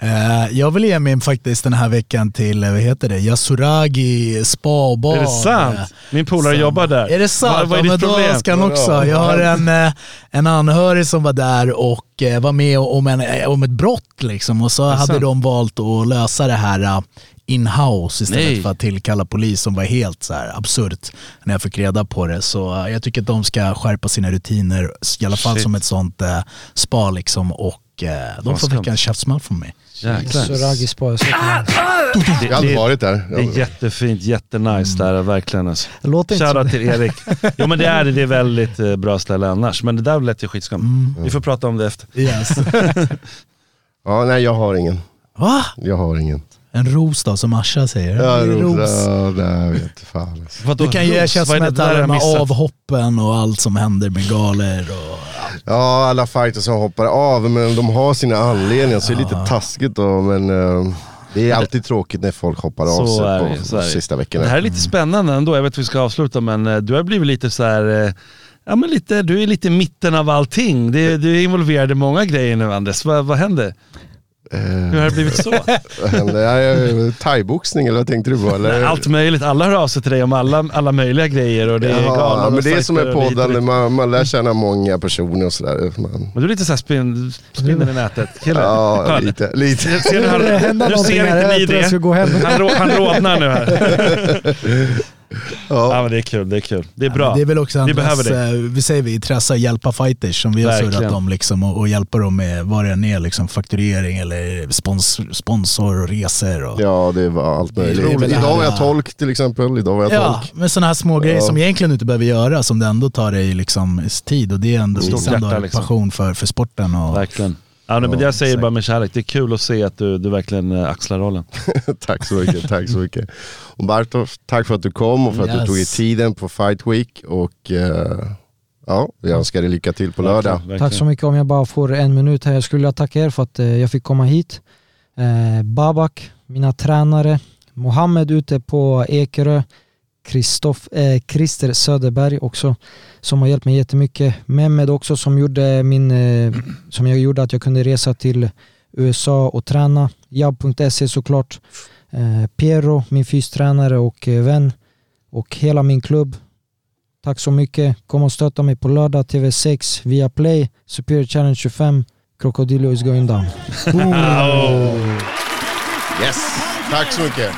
Eh, jag vill ge mig faktiskt den här veckan till, eh, vad heter det, Yasuragi spa och bad. Är det sant? Eh, Min polare jobbar där. Är det sant? Vad, vad är ditt problem? då också. Jag har en, en anhörig som var där och var med om, en, om ett brott liksom. Och så hade sant? de valt att lösa det här in-house istället Nej. för att tillkalla polis som var helt så här absurt när jag fick reda på det. Så jag tycker att de ska skärpa sina rutiner, i alla fall Shit. som ett sånt eh, spa liksom. Och eh, de får väcka en käftsmäll från mig. Jäklar. Suragi spa, jag har aldrig det, varit där. det är jättefint, jättenice där, verkligen. Alltså. Låter Shoutout till Erik. Jo men det är det, det är väldigt eh, bra ställe annars. Men det där lät ju skitskumt. Vi får prata om det efter. Yes. Ja, nej jag har ingen. Va? Jag har ingen. En ros då, som Asha säger. Ja, En ros. Ja, nej, jag vet inte fan. Vadå, Du kan ros? att det där alla de här avhoppen och allt som händer med galer och... Ja, alla fighters som hoppar av, men de har sina anledningar. Så det är lite taskigt då, men eh, det är alltid tråkigt när folk hoppar av sig är på, det, så på är det. sista veckorna. Det här är lite spännande ändå, jag vet att vi ska avsluta men eh, du har blivit lite så här. eh, Ja, men lite, du är lite i mitten av allting. Det, du är involverad i många grejer nu Anders. Vad, vad händer? Hur har det blivit så? Thaiboxning eller vad tänkte du på? Eller? Allt möjligt. Alla hör av sig till dig om alla, alla möjliga grejer och det är Jaha, men och det är som är dit. man, man lär känna många personer och sådär. Man, Men du är lite såhär spin, spinner i nätet. Kille. ja, Hör. lite. lite. Ser, ser du, han, nu ser inte Jag ni jag det. gå hem. Han, han rodnar nu här. Ja. Ja men det är kul, det är kul. Det är bra. Det är väl också Vi behöver det. vi säger vi, intresse att hjälpa fighters som vi har Verkligen. surrat om liksom, och, och hjälpa dem med vad det än är, liksom, fakturering eller spons, sponsor och resor. Och, ja, det var allt Det är möjligt. Idag var jag tolk till exempel. Idag var jag Ja, tolk. men sådana här små grejer Ja. som egentligen inte behöver göra, som det ändå tar dig liksom tid och det är ändå Stort visar ändå hjärta, en liksom. passion för, för sporten. Och, Verkligen. Ja, nej, men Ja, jag säger bara med kärlek, det är kul att se att du, du verkligen eh, axlar rollen. tack så mycket, tack så mycket. Och Bartosz, tack för att du kom och för att du tog dig tiden på Fight Week. Och eh, ja, jag önskar dig lycka till på lördag. Verkligen, Tack så mycket. Om jag bara får en minut här. Jag skulle vilja tacka er för att eh, jag fick komma hit. Eh, Babak, mina tränare, Mohammed ute på Ekerö, Kristoff, eh, Christer Söderberg också som har hjälpt mig jättemycket. Mehmed också som gjorde, min, eh, som jag gjorde att jag kunde resa till USA och träna. Jab.se såklart. Eh, Piero, min fystränare och eh, vän och hela min klubb. Tack så mycket. Kom och stötta mig på lördag TV6 via Play, Superior Challenge 25. Crocodilo is going down. Yes, tack så mycket.